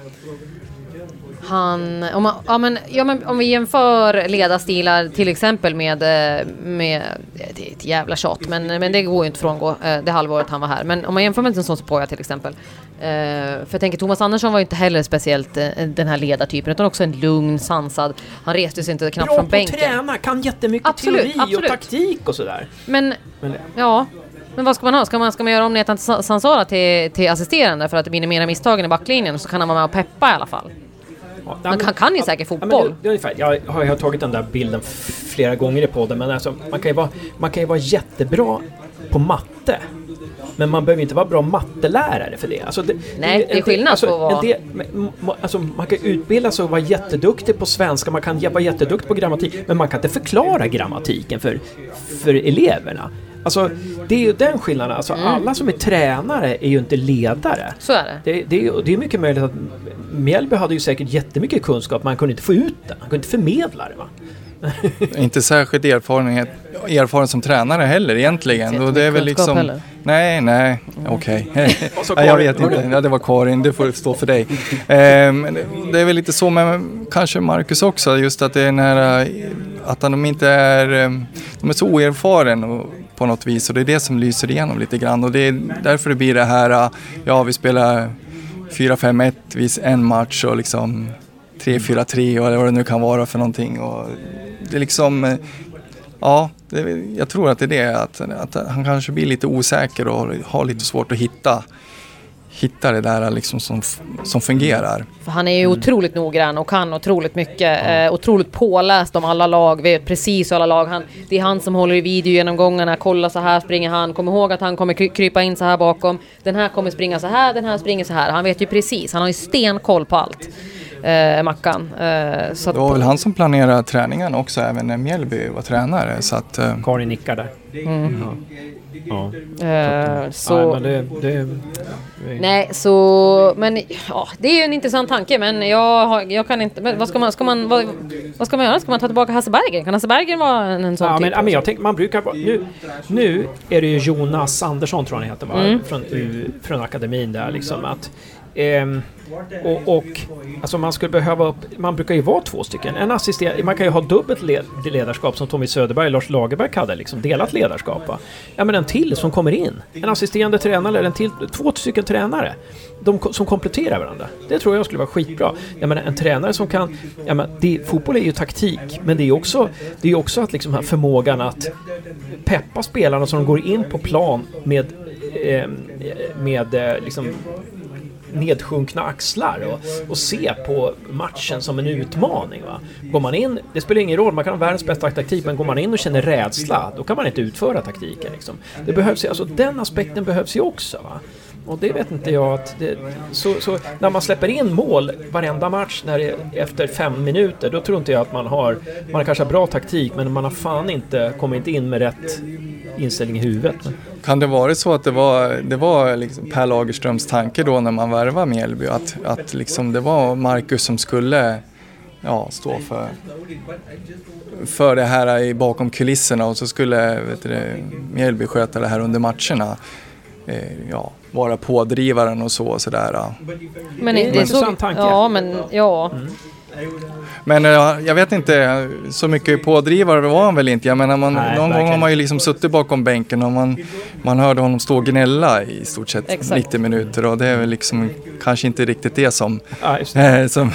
han, om, man, ja, men, ja, men om vi jämför ledarstilar till exempel med, eh, med eh, det är ett jävla tjat, men, men det går ju inte att frångå det halvåret han var här. Men om man jämför med en sån som Poja till exempel. Eh, För jag tänker Thomas Andersson var ju inte heller speciellt eh, den här ledartypen, utan också en lugn, sansad. Han reste sig inte knappt Bra från på att bänken. träna, kan jättemycket Absolut, teori absolut. och taktik och sådär. Men Men, Ja, men vad ska man ha? Ska man, ska man göra om Netan Sa- Sansara till, till assisterande för att minimera misstagen i backlinjen så kan han vara med och peppa i alla fall. ja, Man kan, kan ju säkert Ja, men fotboll. det, det ungefär, jag har, jag har tagit den där bilden flera gånger i podden, men alltså, man, kan ju vara, man kan ju vara jättebra på matte. Men man behöver inte vara bra mattelärare för det. Alltså det Nej, det är skillnad alltså, på att vara- del- alltså, Man kan utbilda sig och vara jätteduktig på svenska, man kan vara jätteduktig på grammatik, men man kan inte förklara grammatiken för, för eleverna. Alltså, det är ju den skillnaden. Alltså, Mm. Alla som är tränare är ju inte ledare. Så är det. Det, det, är, det är mycket möjligt att Mjällby hade ju säkert jättemycket kunskap, men han kunde inte få ut den. Han kunde inte förmedla det. Va? Inte särskilt erfarenhet, erfaren som tränare heller egentligen. Och det är väl liksom... heller. Nej, nej, okej. Vad sa Ja, jag vet inte. Ja, det var Karin, det får stå för dig. Eh, men det- är väl lite så med kanske Marcus också, just att det är den här, eh, att de inte är, eh, de är så oerfaren och, på något vis och det är det som lyser igenom lite grann och det är därför det blir det här, ja vi spelar 4-5-1 vis en match och liksom 3-4-3 eller vad det nu kan vara för någonting. Och det är liksom, eh, ja, det, jag tror att det är det, att, att han kanske blir lite osäker och har lite svårt att hitta hitta det där liksom som, som fungerar. För han är ju mm. otroligt noggrann och kan otroligt mycket. Ja. Eh, otroligt påläst om alla lag, vet precis alla lag. Han, det är han som håller i videogenomgångarna, kolla så här springer han, kom ihåg att han kommer krypa in så här bakom. Den här kommer springa så här, den här springer så här. Han vet ju precis, han har ju stenkoll på allt. Eh, Mackan. Eh, så det var väl han som planerade träningen också, även när Mjällby var tränare. Så att, eh. Karin nickar där. Mm. Ja. Ja. Uh, så... Nej, det, det, Nej, så... Men ja, det är ju en intressant tanke, men jag, jag kan inte... Men vad ska man, ska man, vad, vad ska man göra? Ska man ta tillbaka Hasse Bergen? Kan Hasse Bergen vara en, en sån ja, typ? Men, ja, men jag tänker, man brukar... Nu, nu är det ju Jonas Andersson, tror jag han heter, va? Mm. Från, från akademin där liksom. Att, ehm, och, och alltså man skulle behöva upp, man brukar ju vara två stycken. En assistent, man kan ju ha dubbelt led, ledarskap som Tommy Söderberg och Lars Lagerberg hade, liksom delat ledarskap. Va? Ja men en till som kommer in. En assisterande tränare eller en till, två stycken tränare. De som kompletterar varandra. Det tror jag skulle vara skitbra. Jag menar en tränare som kan, Jag menar, det, fotboll är ju taktik, men det är också, det är också att liksom förmågan att peppa spelarna så de går in på plan med eh, med eh, liksom nedsjunkna axlar och, och se på matchen som en utmaning. Va? Går man in, det spelar ingen roll, man kan ha världens bästa taktik, men går man in och känner rädsla, då kan man inte utföra taktiken. Liksom. Det behövs, alltså, den aspekten behövs ju också. Va? Och det vet inte jag att... Det, så, så, när man släpper in mål varenda match när det, efter fem minuter, då tror inte jag att man har... Man kanske har bra taktik, men man har fan inte kommit in med rätt inställning i huvudet. Kan det vara så att det var, det var liksom Per Lagerströms tanke då när man värvade Mjällby, att, att liksom det var Marcus som skulle ja, stå för, för det här bakom kulisserna och så skulle Mjällby sköta det här under matcherna. Eh, ja, vara pådrivaren och så. sådär. Men det, det är så, tanke. Ja, men ja. Mm. Men uh, jag vet inte, så mycket pådrivare var han väl inte. Jag menar, man, Nej, någon gång har man ju liksom suttit bakom bänken och man, man hörde honom stå och gnälla i stort sett Exakt. 90 minuter och det är väl liksom kanske inte riktigt det som, ja, äh, som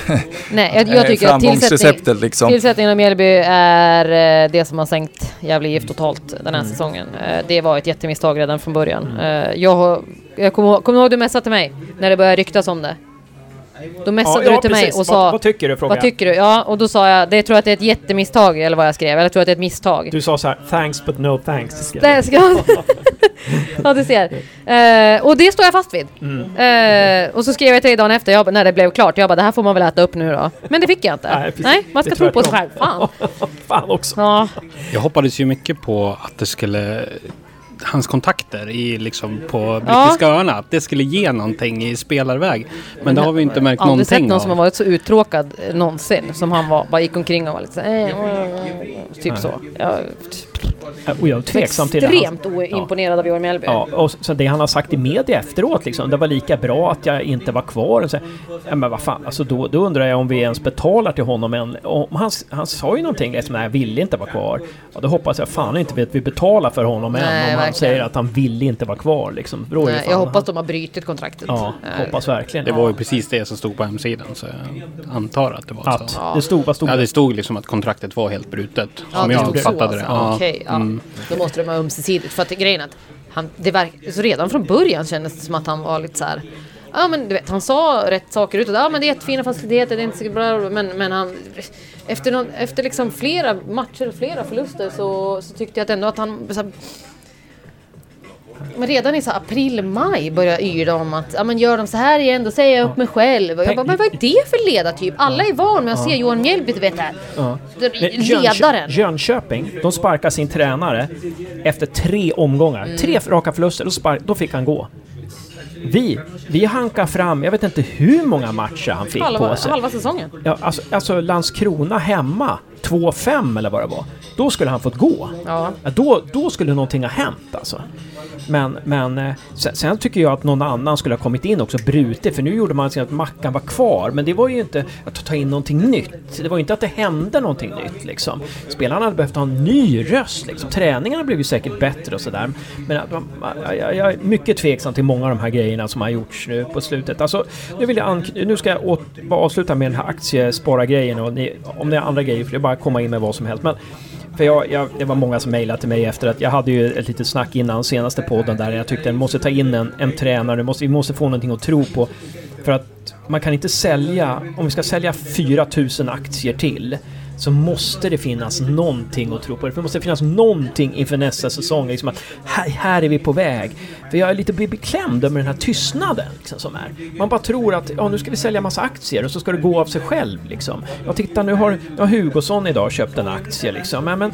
Nej, jag, jag tycker framgångsreceptet. Att liksom. Tillsättningen av Mjällby är uh, det som har sänkt Gävle IF totalt den här mm. säsongen. Det var ett jättemisstag redan från början. Mm. jag jag kommer ihåg, kommer ihåg du messade till mig när det började ryktas om det? Då messade ja, du till precis. mig och sa... Vad, vad tycker du? Frågade Vad tycker du? Ja, och då sa jag, det tror att det är ett jättemisstag, eller vad jag skrev. Eller jag tror att det är ett misstag. Du sa så här, thanks but no thanks. Det ska ja, du ser. Uh, och det står jag fast vid. Mm. Uh, och så skrev jag till dig dagen efter, jag, när det blev klart. Jag bara, det här får man väl äta upp nu då. Men det fick jag inte. Nej, Nej man ska tro på sig själv. Fan. Fan också. Ja. Jag hoppades ju mycket på att det skulle hans kontakter i, liksom, på brittiska ja. öarna. Att det skulle ge någonting i spelarväg. Men, Men det har vi inte märkt någonting av. Aldrig sett någon av. som har varit så uttråkad någonsin. Som han var. Bara gick omkring och var lite så äh, Typ så. Jag, och jag är tveksam till det. Extremt oimponerad ja. av Johan Mjällby. Ja, och så det han har sagt i media efteråt liksom, det var lika bra att jag inte var kvar. Så, ja, men vad fan, alltså då, då undrar jag om vi ens betalar till honom än. Om han, han sa ju någonting, liksom, nej jag ville inte vara kvar. Ja, då hoppas jag fan inte att vi betalar för honom än. Nej, om han säger att han ville inte vara kvar liksom. Nej, jag hoppas de har brutit kontraktet. Ja, äh, hoppas verkligen. Det var ju precis det som stod på hemsidan, så jag antar att det var att, så. Ja. Det stod, vad stod Ja, det stod liksom att kontraktet var helt brutet. Ja, som jag uppfattade det. Ja. Okej, ja. Mm. Då måste det vara ömsesidigt. För att grejen att han, det verk, så redan från början kändes det som att han var lite så här. Ja men du vet, han sa rätt saker utåt. Ja men det är jättefina faciliteter, det är inte så bra. Men, men han... Efter, någon, efter liksom flera matcher och flera förluster så, så tyckte jag att ändå att han... Så här, men redan i så april, maj börjar yra om att ja, men gör de så här igen då säger jag upp mig själv. Och jag bara, men vad är det för ledartyp? Alla är van med att se Johan Mjällby, du vet det här. Ledaren. Jönköping, de sparkar sin tränare efter tre omgångar. Mm. Tre raka förluster, då, spark, då fick han gå. Vi, vi hankar fram, jag vet inte hur många matcher han fick halva, på sig. Halva säsongen. Ja, alltså, alltså Landskrona hemma 2,5 eller vad det var. Då skulle han fått gå. Ja. Ja, då, då skulle någonting ha hänt alltså. Men, men eh, sen, sen tycker jag att någon annan skulle ha kommit in också brutit. För nu gjorde man så att Mackan var kvar. Men det var ju inte att ta in någonting nytt. Det var ju inte att det hände någonting nytt liksom. Spelarna hade behövt ha en ny röst liksom. Träningarna blev ju säkert bättre och sådär. Men att jag, jag, är mycket tveksam till många av de här grejerna som har gjorts nu på slutet. Alltså, nu, vill jag nu ska jag åt, avsluta med den här aktiespara-grejen. Och ni, om det är andra grejer får det bara komma in med vad som helst. Men för jag, jag, det var många som mejlade till mig efter att jag hade ju ett litet snack innan senaste podden där jag tyckte att måste ta in en, en tränare, måste, vi måste få någonting att tro på. För att man kan inte sälja, om vi ska sälja 4000 aktier till så måste det finnas någonting att tro på. Det måste finnas någonting inför nästa säsong. Liksom att här, här är vi på väg. För jag är lite beklämd över den här tystnaden liksom, som är. Man bara tror att ja, nu ska vi sälja massa aktier och så ska det gå av sig själv. Liksom. Ja, titta nu har, nu har Hugosson idag köpt en aktie. Liksom. Men, men,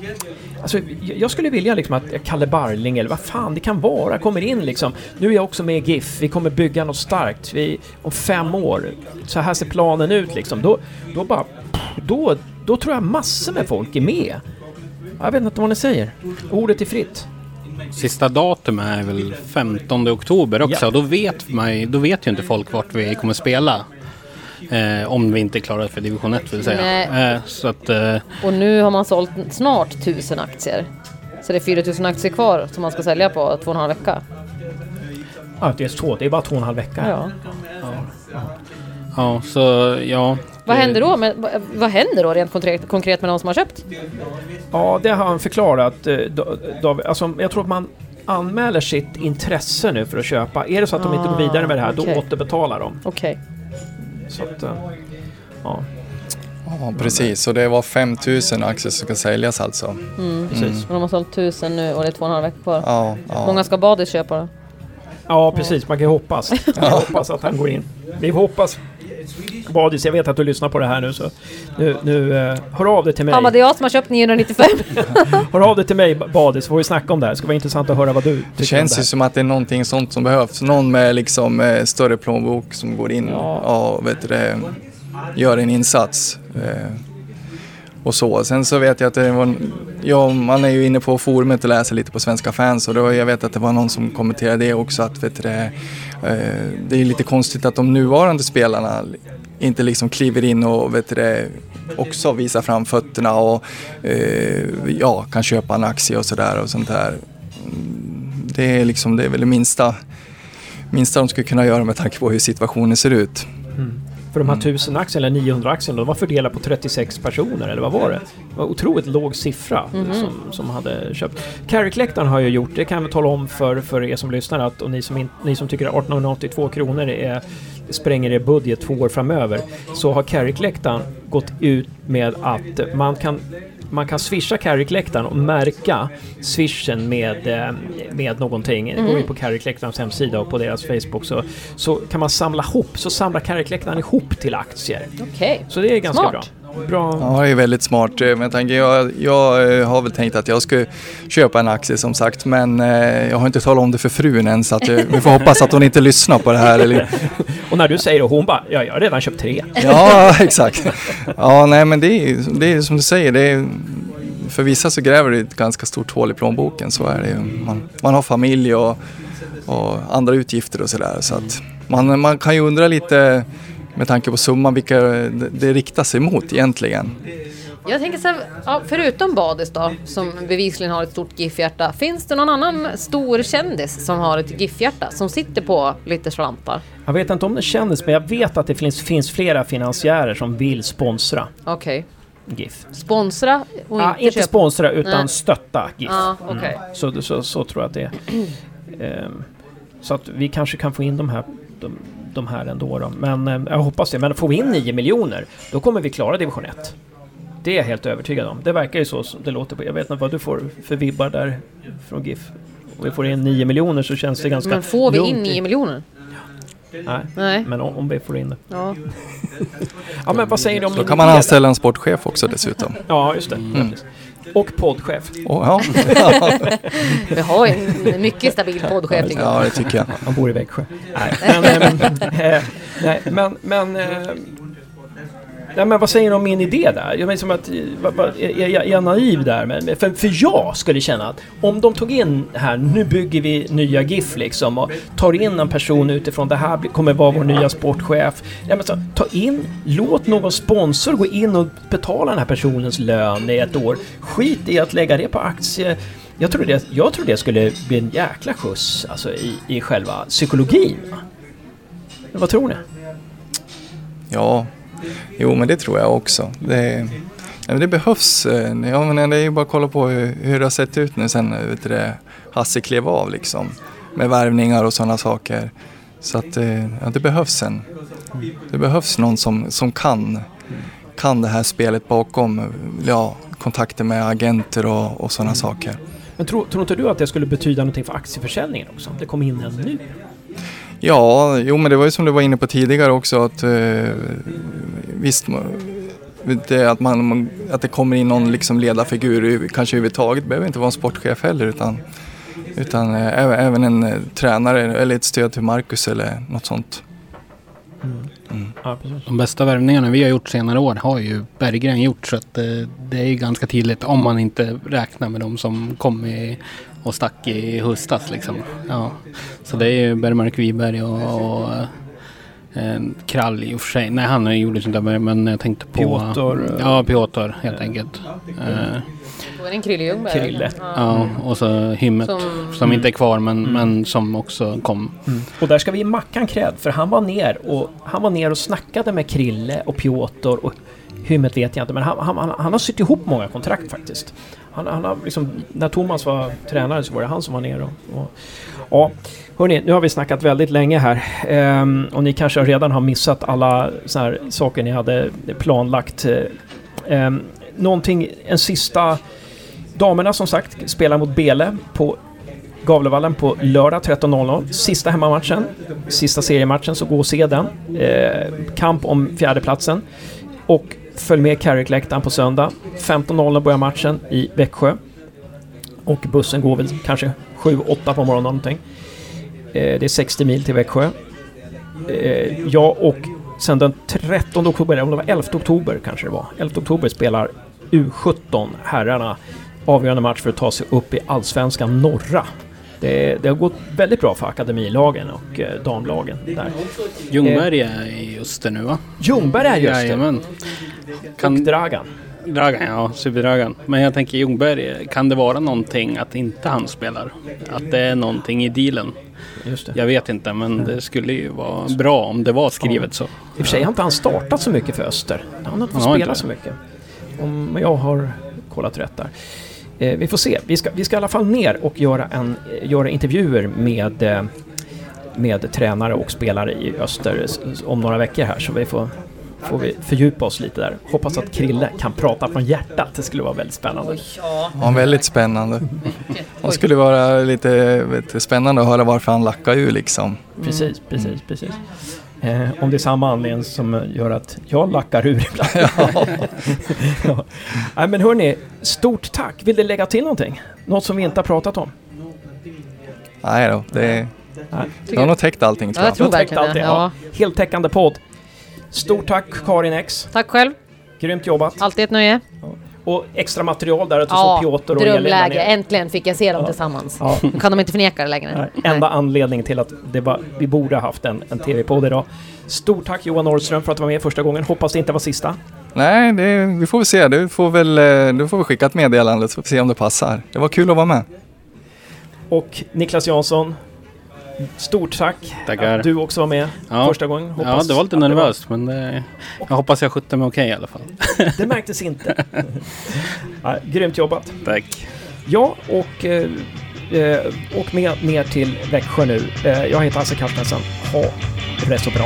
alltså, jag jag skulle vilja liksom, att Kalle Barling eller vad fan det kan vara kommer in. Liksom. Nu är jag också med i GIF. Vi kommer bygga något starkt. Vi, om fem år. Så här ser planen ut. Liksom. Då, då bara... Då, då tror jag massor med folk är med. Jag vet inte vad ni säger. Ordet är fritt. Sista datum är väl 15 oktober också. Ja. Då vet, man, ju- då vet ju inte folk vart vi kommer spela. Eh, om vi inte klarar för division 1 vill säga. Eh, så att... Eh, Och nu har man sålt snart 1000 aktier. Så det är 4000 aktier kvar som man ska sälja på två och en halv vecka. Ja, det är så. Det är bara två och en halv vecka. Ja. ja, så ja. Vad det- händer då? Med, vad- händer då rent konkret, konkret med de som har köpt? Ja, det har han förklarat. eh, Da- David. Alltså, jag tror att man anmäler sitt intresse nu för att köpa. Är det så att de inte går vidare med det här, okej. då återbetalar de. Okej. Så att, eh, ja, Ja, precis. Och det var 5000 aktier som ska säljas alltså. precis. Men de har sålt 1000 nu och det är två och en halv vecka kvar. Ja, ja. Många ska Badis köpa då? Ja, precis. Man kan ju hoppas. Man kan hoppas att han går in. Vi hoppas. Badis, jag vet att du lyssnar på det här nu så nu, nu eh, hör av dig till mig. Ja men det är jag som har köpt 995. Hör av dig till mig Badis så får vi snacka om det här. Det ska vara intressant att höra vad du tycker Det känns om ju som att det är någonting sånt som behövs. Någon med liksom eh, större plånbok som går in Ja. och vet du, gör en insats. Eh, och så. Sen så vet jag att det var, ja, man är ju inne på forumet och läser lite på Svenska fans och då, jag vet att det var någon som kommenterade det också att vet du, det, eh, det är lite konstigt att de nuvarande spelarna inte liksom kliver in och vet du, också visar fram fötterna och eh, ja, kan köpa en aktie och sådär och sånt där. Mm, det är liksom det är väl det minsta, minsta de skulle kunna göra med tanke på hur situationen ser ut. Mm. För de här 1000 aktierna, eller 900 aktierna, de var fördelade på 36 personer, eller vad var det? Det var otroligt låg siffra som, som hade köpt. Carrick-läktaren har ju gjort, det kan jag tala om för, för er som lyssnar, att, och ni som, in, ni som tycker att 1882 kronor är, spränger er budget två år framöver, så har Carrick-läktaren gått ut med att man kan man kan swisha Carrick-läktaren och märka swishen med, eh, med någonting. Mhm. Går in på Carrick-läktarens hemsida och på deras Facebook så, så kan man samla ihop, så samlar Carrick-läktaren ihop till aktier. Okej. Så det är ganska Smart. bra. Bra. Ja, det är väldigt smart. Eh, Men tanke, jag, jag eh, har väl tänkt att jag ska köpa en aktie som sagt, men eh, jag har inte talat om det för frun än så att vi får hoppas att hon inte lyssnar på det här. Eller, Och när du säger det, hon bara ja, jag har redan köpt tre. ja, exakt. Ja, nej men det är, det är som du säger, det är, för vissa så gräver det ett ganska stort hål i plånboken, så är det ju. Man, man har familj och, och andra utgifter och sådär. Så att man, man kan ju undra lite med tanke på summan vilka det, riktar sig mot egentligen. Jag tänker så här, ja, förutom Badis då, som bevisligen har ett stort GIF-hjärta. Finns det någon annan stor kändis som har ett GIF-hjärta? Som sitter på lite slantar? Jag vet inte om det kändes, men jag vet att det finns, finns flera finansiärer som vill sponsra Okej. GIF. Sponsra och Ah, inte, inte köpa? sponsra, utan Nej. stötta GIF. Ja, okej. Så, så, så tror jag att det är. Ehm, så att vi kanske kan få in de här, de, de här ändå. Då. Men eh, jag hoppas det. Men får vi in 9 miljoner, då kommer vi klara division 1. Det är jag helt övertygad om. Det verkar ju så som det låter på. Jag vet inte vad du får för vibbar där från GIF. Om vi får in 9 miljoner så känns det ganska Men får vi in lugnt i- 9 miljoner? Nej, Nej. men om, om vi får in det. Ja. Ja, men vad säger du om Då kan man anställa en sportchef också dessutom. Ja, just det. Ja, precis. Och poddchef. Och, ja, Vi har en mycket stabil poddchef ja, det tycker jag. Han bor i Växjö. Nej, men... eh, eh, men... men eh, Nej, men vad säger du om min idé där? Jag menar som att, va- va- är, är, jag- jag naiv där? Men, för, för jag skulle känna att om de tog in här, nu bygger vi nya GIF liksom och tar in en person utifrån, det här kommer vara vår nya sportchef. Ja, men så, ta in, låt någon sponsor gå in och betala den här personens lön i ett år. Skit i att lägga det på aktier. Jag tror det, jag tror det skulle bli en jäkla skjuts alltså, i, i själva psykologin. Vad tror ni? Ja, jo men det tror jag också. Det, det behövs. eh, Ja, men det är ju bara att kolla på hur, hur det har sett ut nu sen vet du, det, Hasse klev av liksom. Med värvningar och sådana saker. Så att eh, ja, det behövs en. Det behövs någon som, som kan, kan det här spelet bakom. Ja, kontakter med agenter och, och sådana saker. Men tror, tror inte du att det skulle betyda någonting för aktieförsäljningen också? Om det kom in en nu? Ja, jo men det var ju som du var inne på tidigare också att eh, visst det, att, man, att det kommer in någon liksom ledarfigur, kanske överhuvudtaget, behöver inte vara en sportchef heller utan, utan eh, även, en eh, tränare eller ett stöd till Marcus eller något sånt. Mm. Ja, precis. De bästa värvningarna vi har gjort senare år har ju Berggren gjort så att eh, det är ju ganska tydligt om man inte räknar med de som kom i, och stack i höstas liksom. Ja. Så det är ju Bergmark Wiberg och, och eh, Krall i och för sig. Nej han gjorde inte det men jag tänkte på... Piotr, eh, Ja, Piotr helt enkelt. Eh, Då är det en Krille Ljungberg. Krille. ja, och så Hymmet som, Som, inte är kvar men, men som också kom. Och där ska vi ge Mackan cred, för han var ner och, han var ner och snackade med Krille och Piotr och Hymmet vet jag inte, men han, han, han, han har sytt ihop många kontrakt faktiskt. Han, han har liksom, när Thomas var tränare så var det han som var nere och... och ja, hörni, nu har vi snackat väldigt länge här. Ehm, och ni kanske redan har missat alla såna här saker ni hade planlagt. Ehm, någonting, en sista... Damerna som sagt spelar mot Bele på Gavlevallen på lördag 13.00. Sista hemmamatchen, sista seriematchen, så gå och se den. Ehm, kamp om fjärdeplatsen. Och följ med Carrick-läktaren på söndag. 15.00 börjar matchen i Växjö. Och bussen går väl kanske 7-8 på morgonen någonting. Eh, det är 60 mil till Växjö. Eh, jag och sen den 13 oktober, eller om det var 11 oktober kanske det var. 11 oktober spelar U17 herrarna avgörande match för att ta sig upp i Allsvenskan norra. Det, det har gått väldigt bra för akademilagen och eh, damlagen där. Ljungberg är i Öster nu va? Ljungberg är just det. Jajamän. Och Kan, Dragan. Dragan, ja, Superdragan. Men jag tänker Ljungberg, kan det vara någonting att inte han spelar? Att det är någonting i dealen? Just det. Jag vet inte, men det skulle ju vara bra om det var skrivet så. I och för sig har inte han startat så mycket för Öster. Han har inte fått spela så mycket. Om jag har kollat rätt där. Eh, vi får se. Vi ska, vi ska i alla fall ner och göra, en, eh, göra intervjuer med, eh, med tränare och spelare i Öster om några veckor här. Så vi får, får vi fördjupa oss lite där. Hoppas att Krille kan prata från hjärtat. Det skulle vara väldigt spännande. Ja. Väldigt spännande. Det skulle vara lite vet, spännande att höra varför han lackar ur liksom. Precis, precis, precis. Eh, om det är samma anledning som gör att jag lackar ur ibland. ja. Nej, men hörni, stort tack! Vill du lägga till någonting? Något som vi inte har pratat om? Nej då, det, Nej. det har nog täckt allting tror Ja, jag. jag tror täckt verkligen allt det. Ja. Heltäckande podd. Stort tack Karin X. Tack själv. Grymt jobbat. Alltid ett nöje. Och extra material där att du Ja, såg Piotr och drömläge. Äntligen fick jag se dem Ja. tillsammans. Ja. Nu kan de inte förneka det längre. Nej, Enda anledningen till att det var, vi borde ha haft en, en TV-podd idag. Stort tack Johan Norrström för att du var med första gången. Hoppas det inte var sista. Nej, det, vi får väl se. Du får väl, eh, du får väl skicka ett meddelande så får vi se om det passar. Det var kul att vara med. Och Niklas Jansson, stort tack Tackar. att du också var med Ja. första gången. Ja, Hoppas det var lite nervöst men det, jag hoppas jag skötte mig okej i alla fall. Det, det märktes inte. ja, grymt jobbat. Tack. Ja, och eh, eh, åk med ner till Växjö nu. Eh, jag heter Hasse Carstensen. Ha det så bra.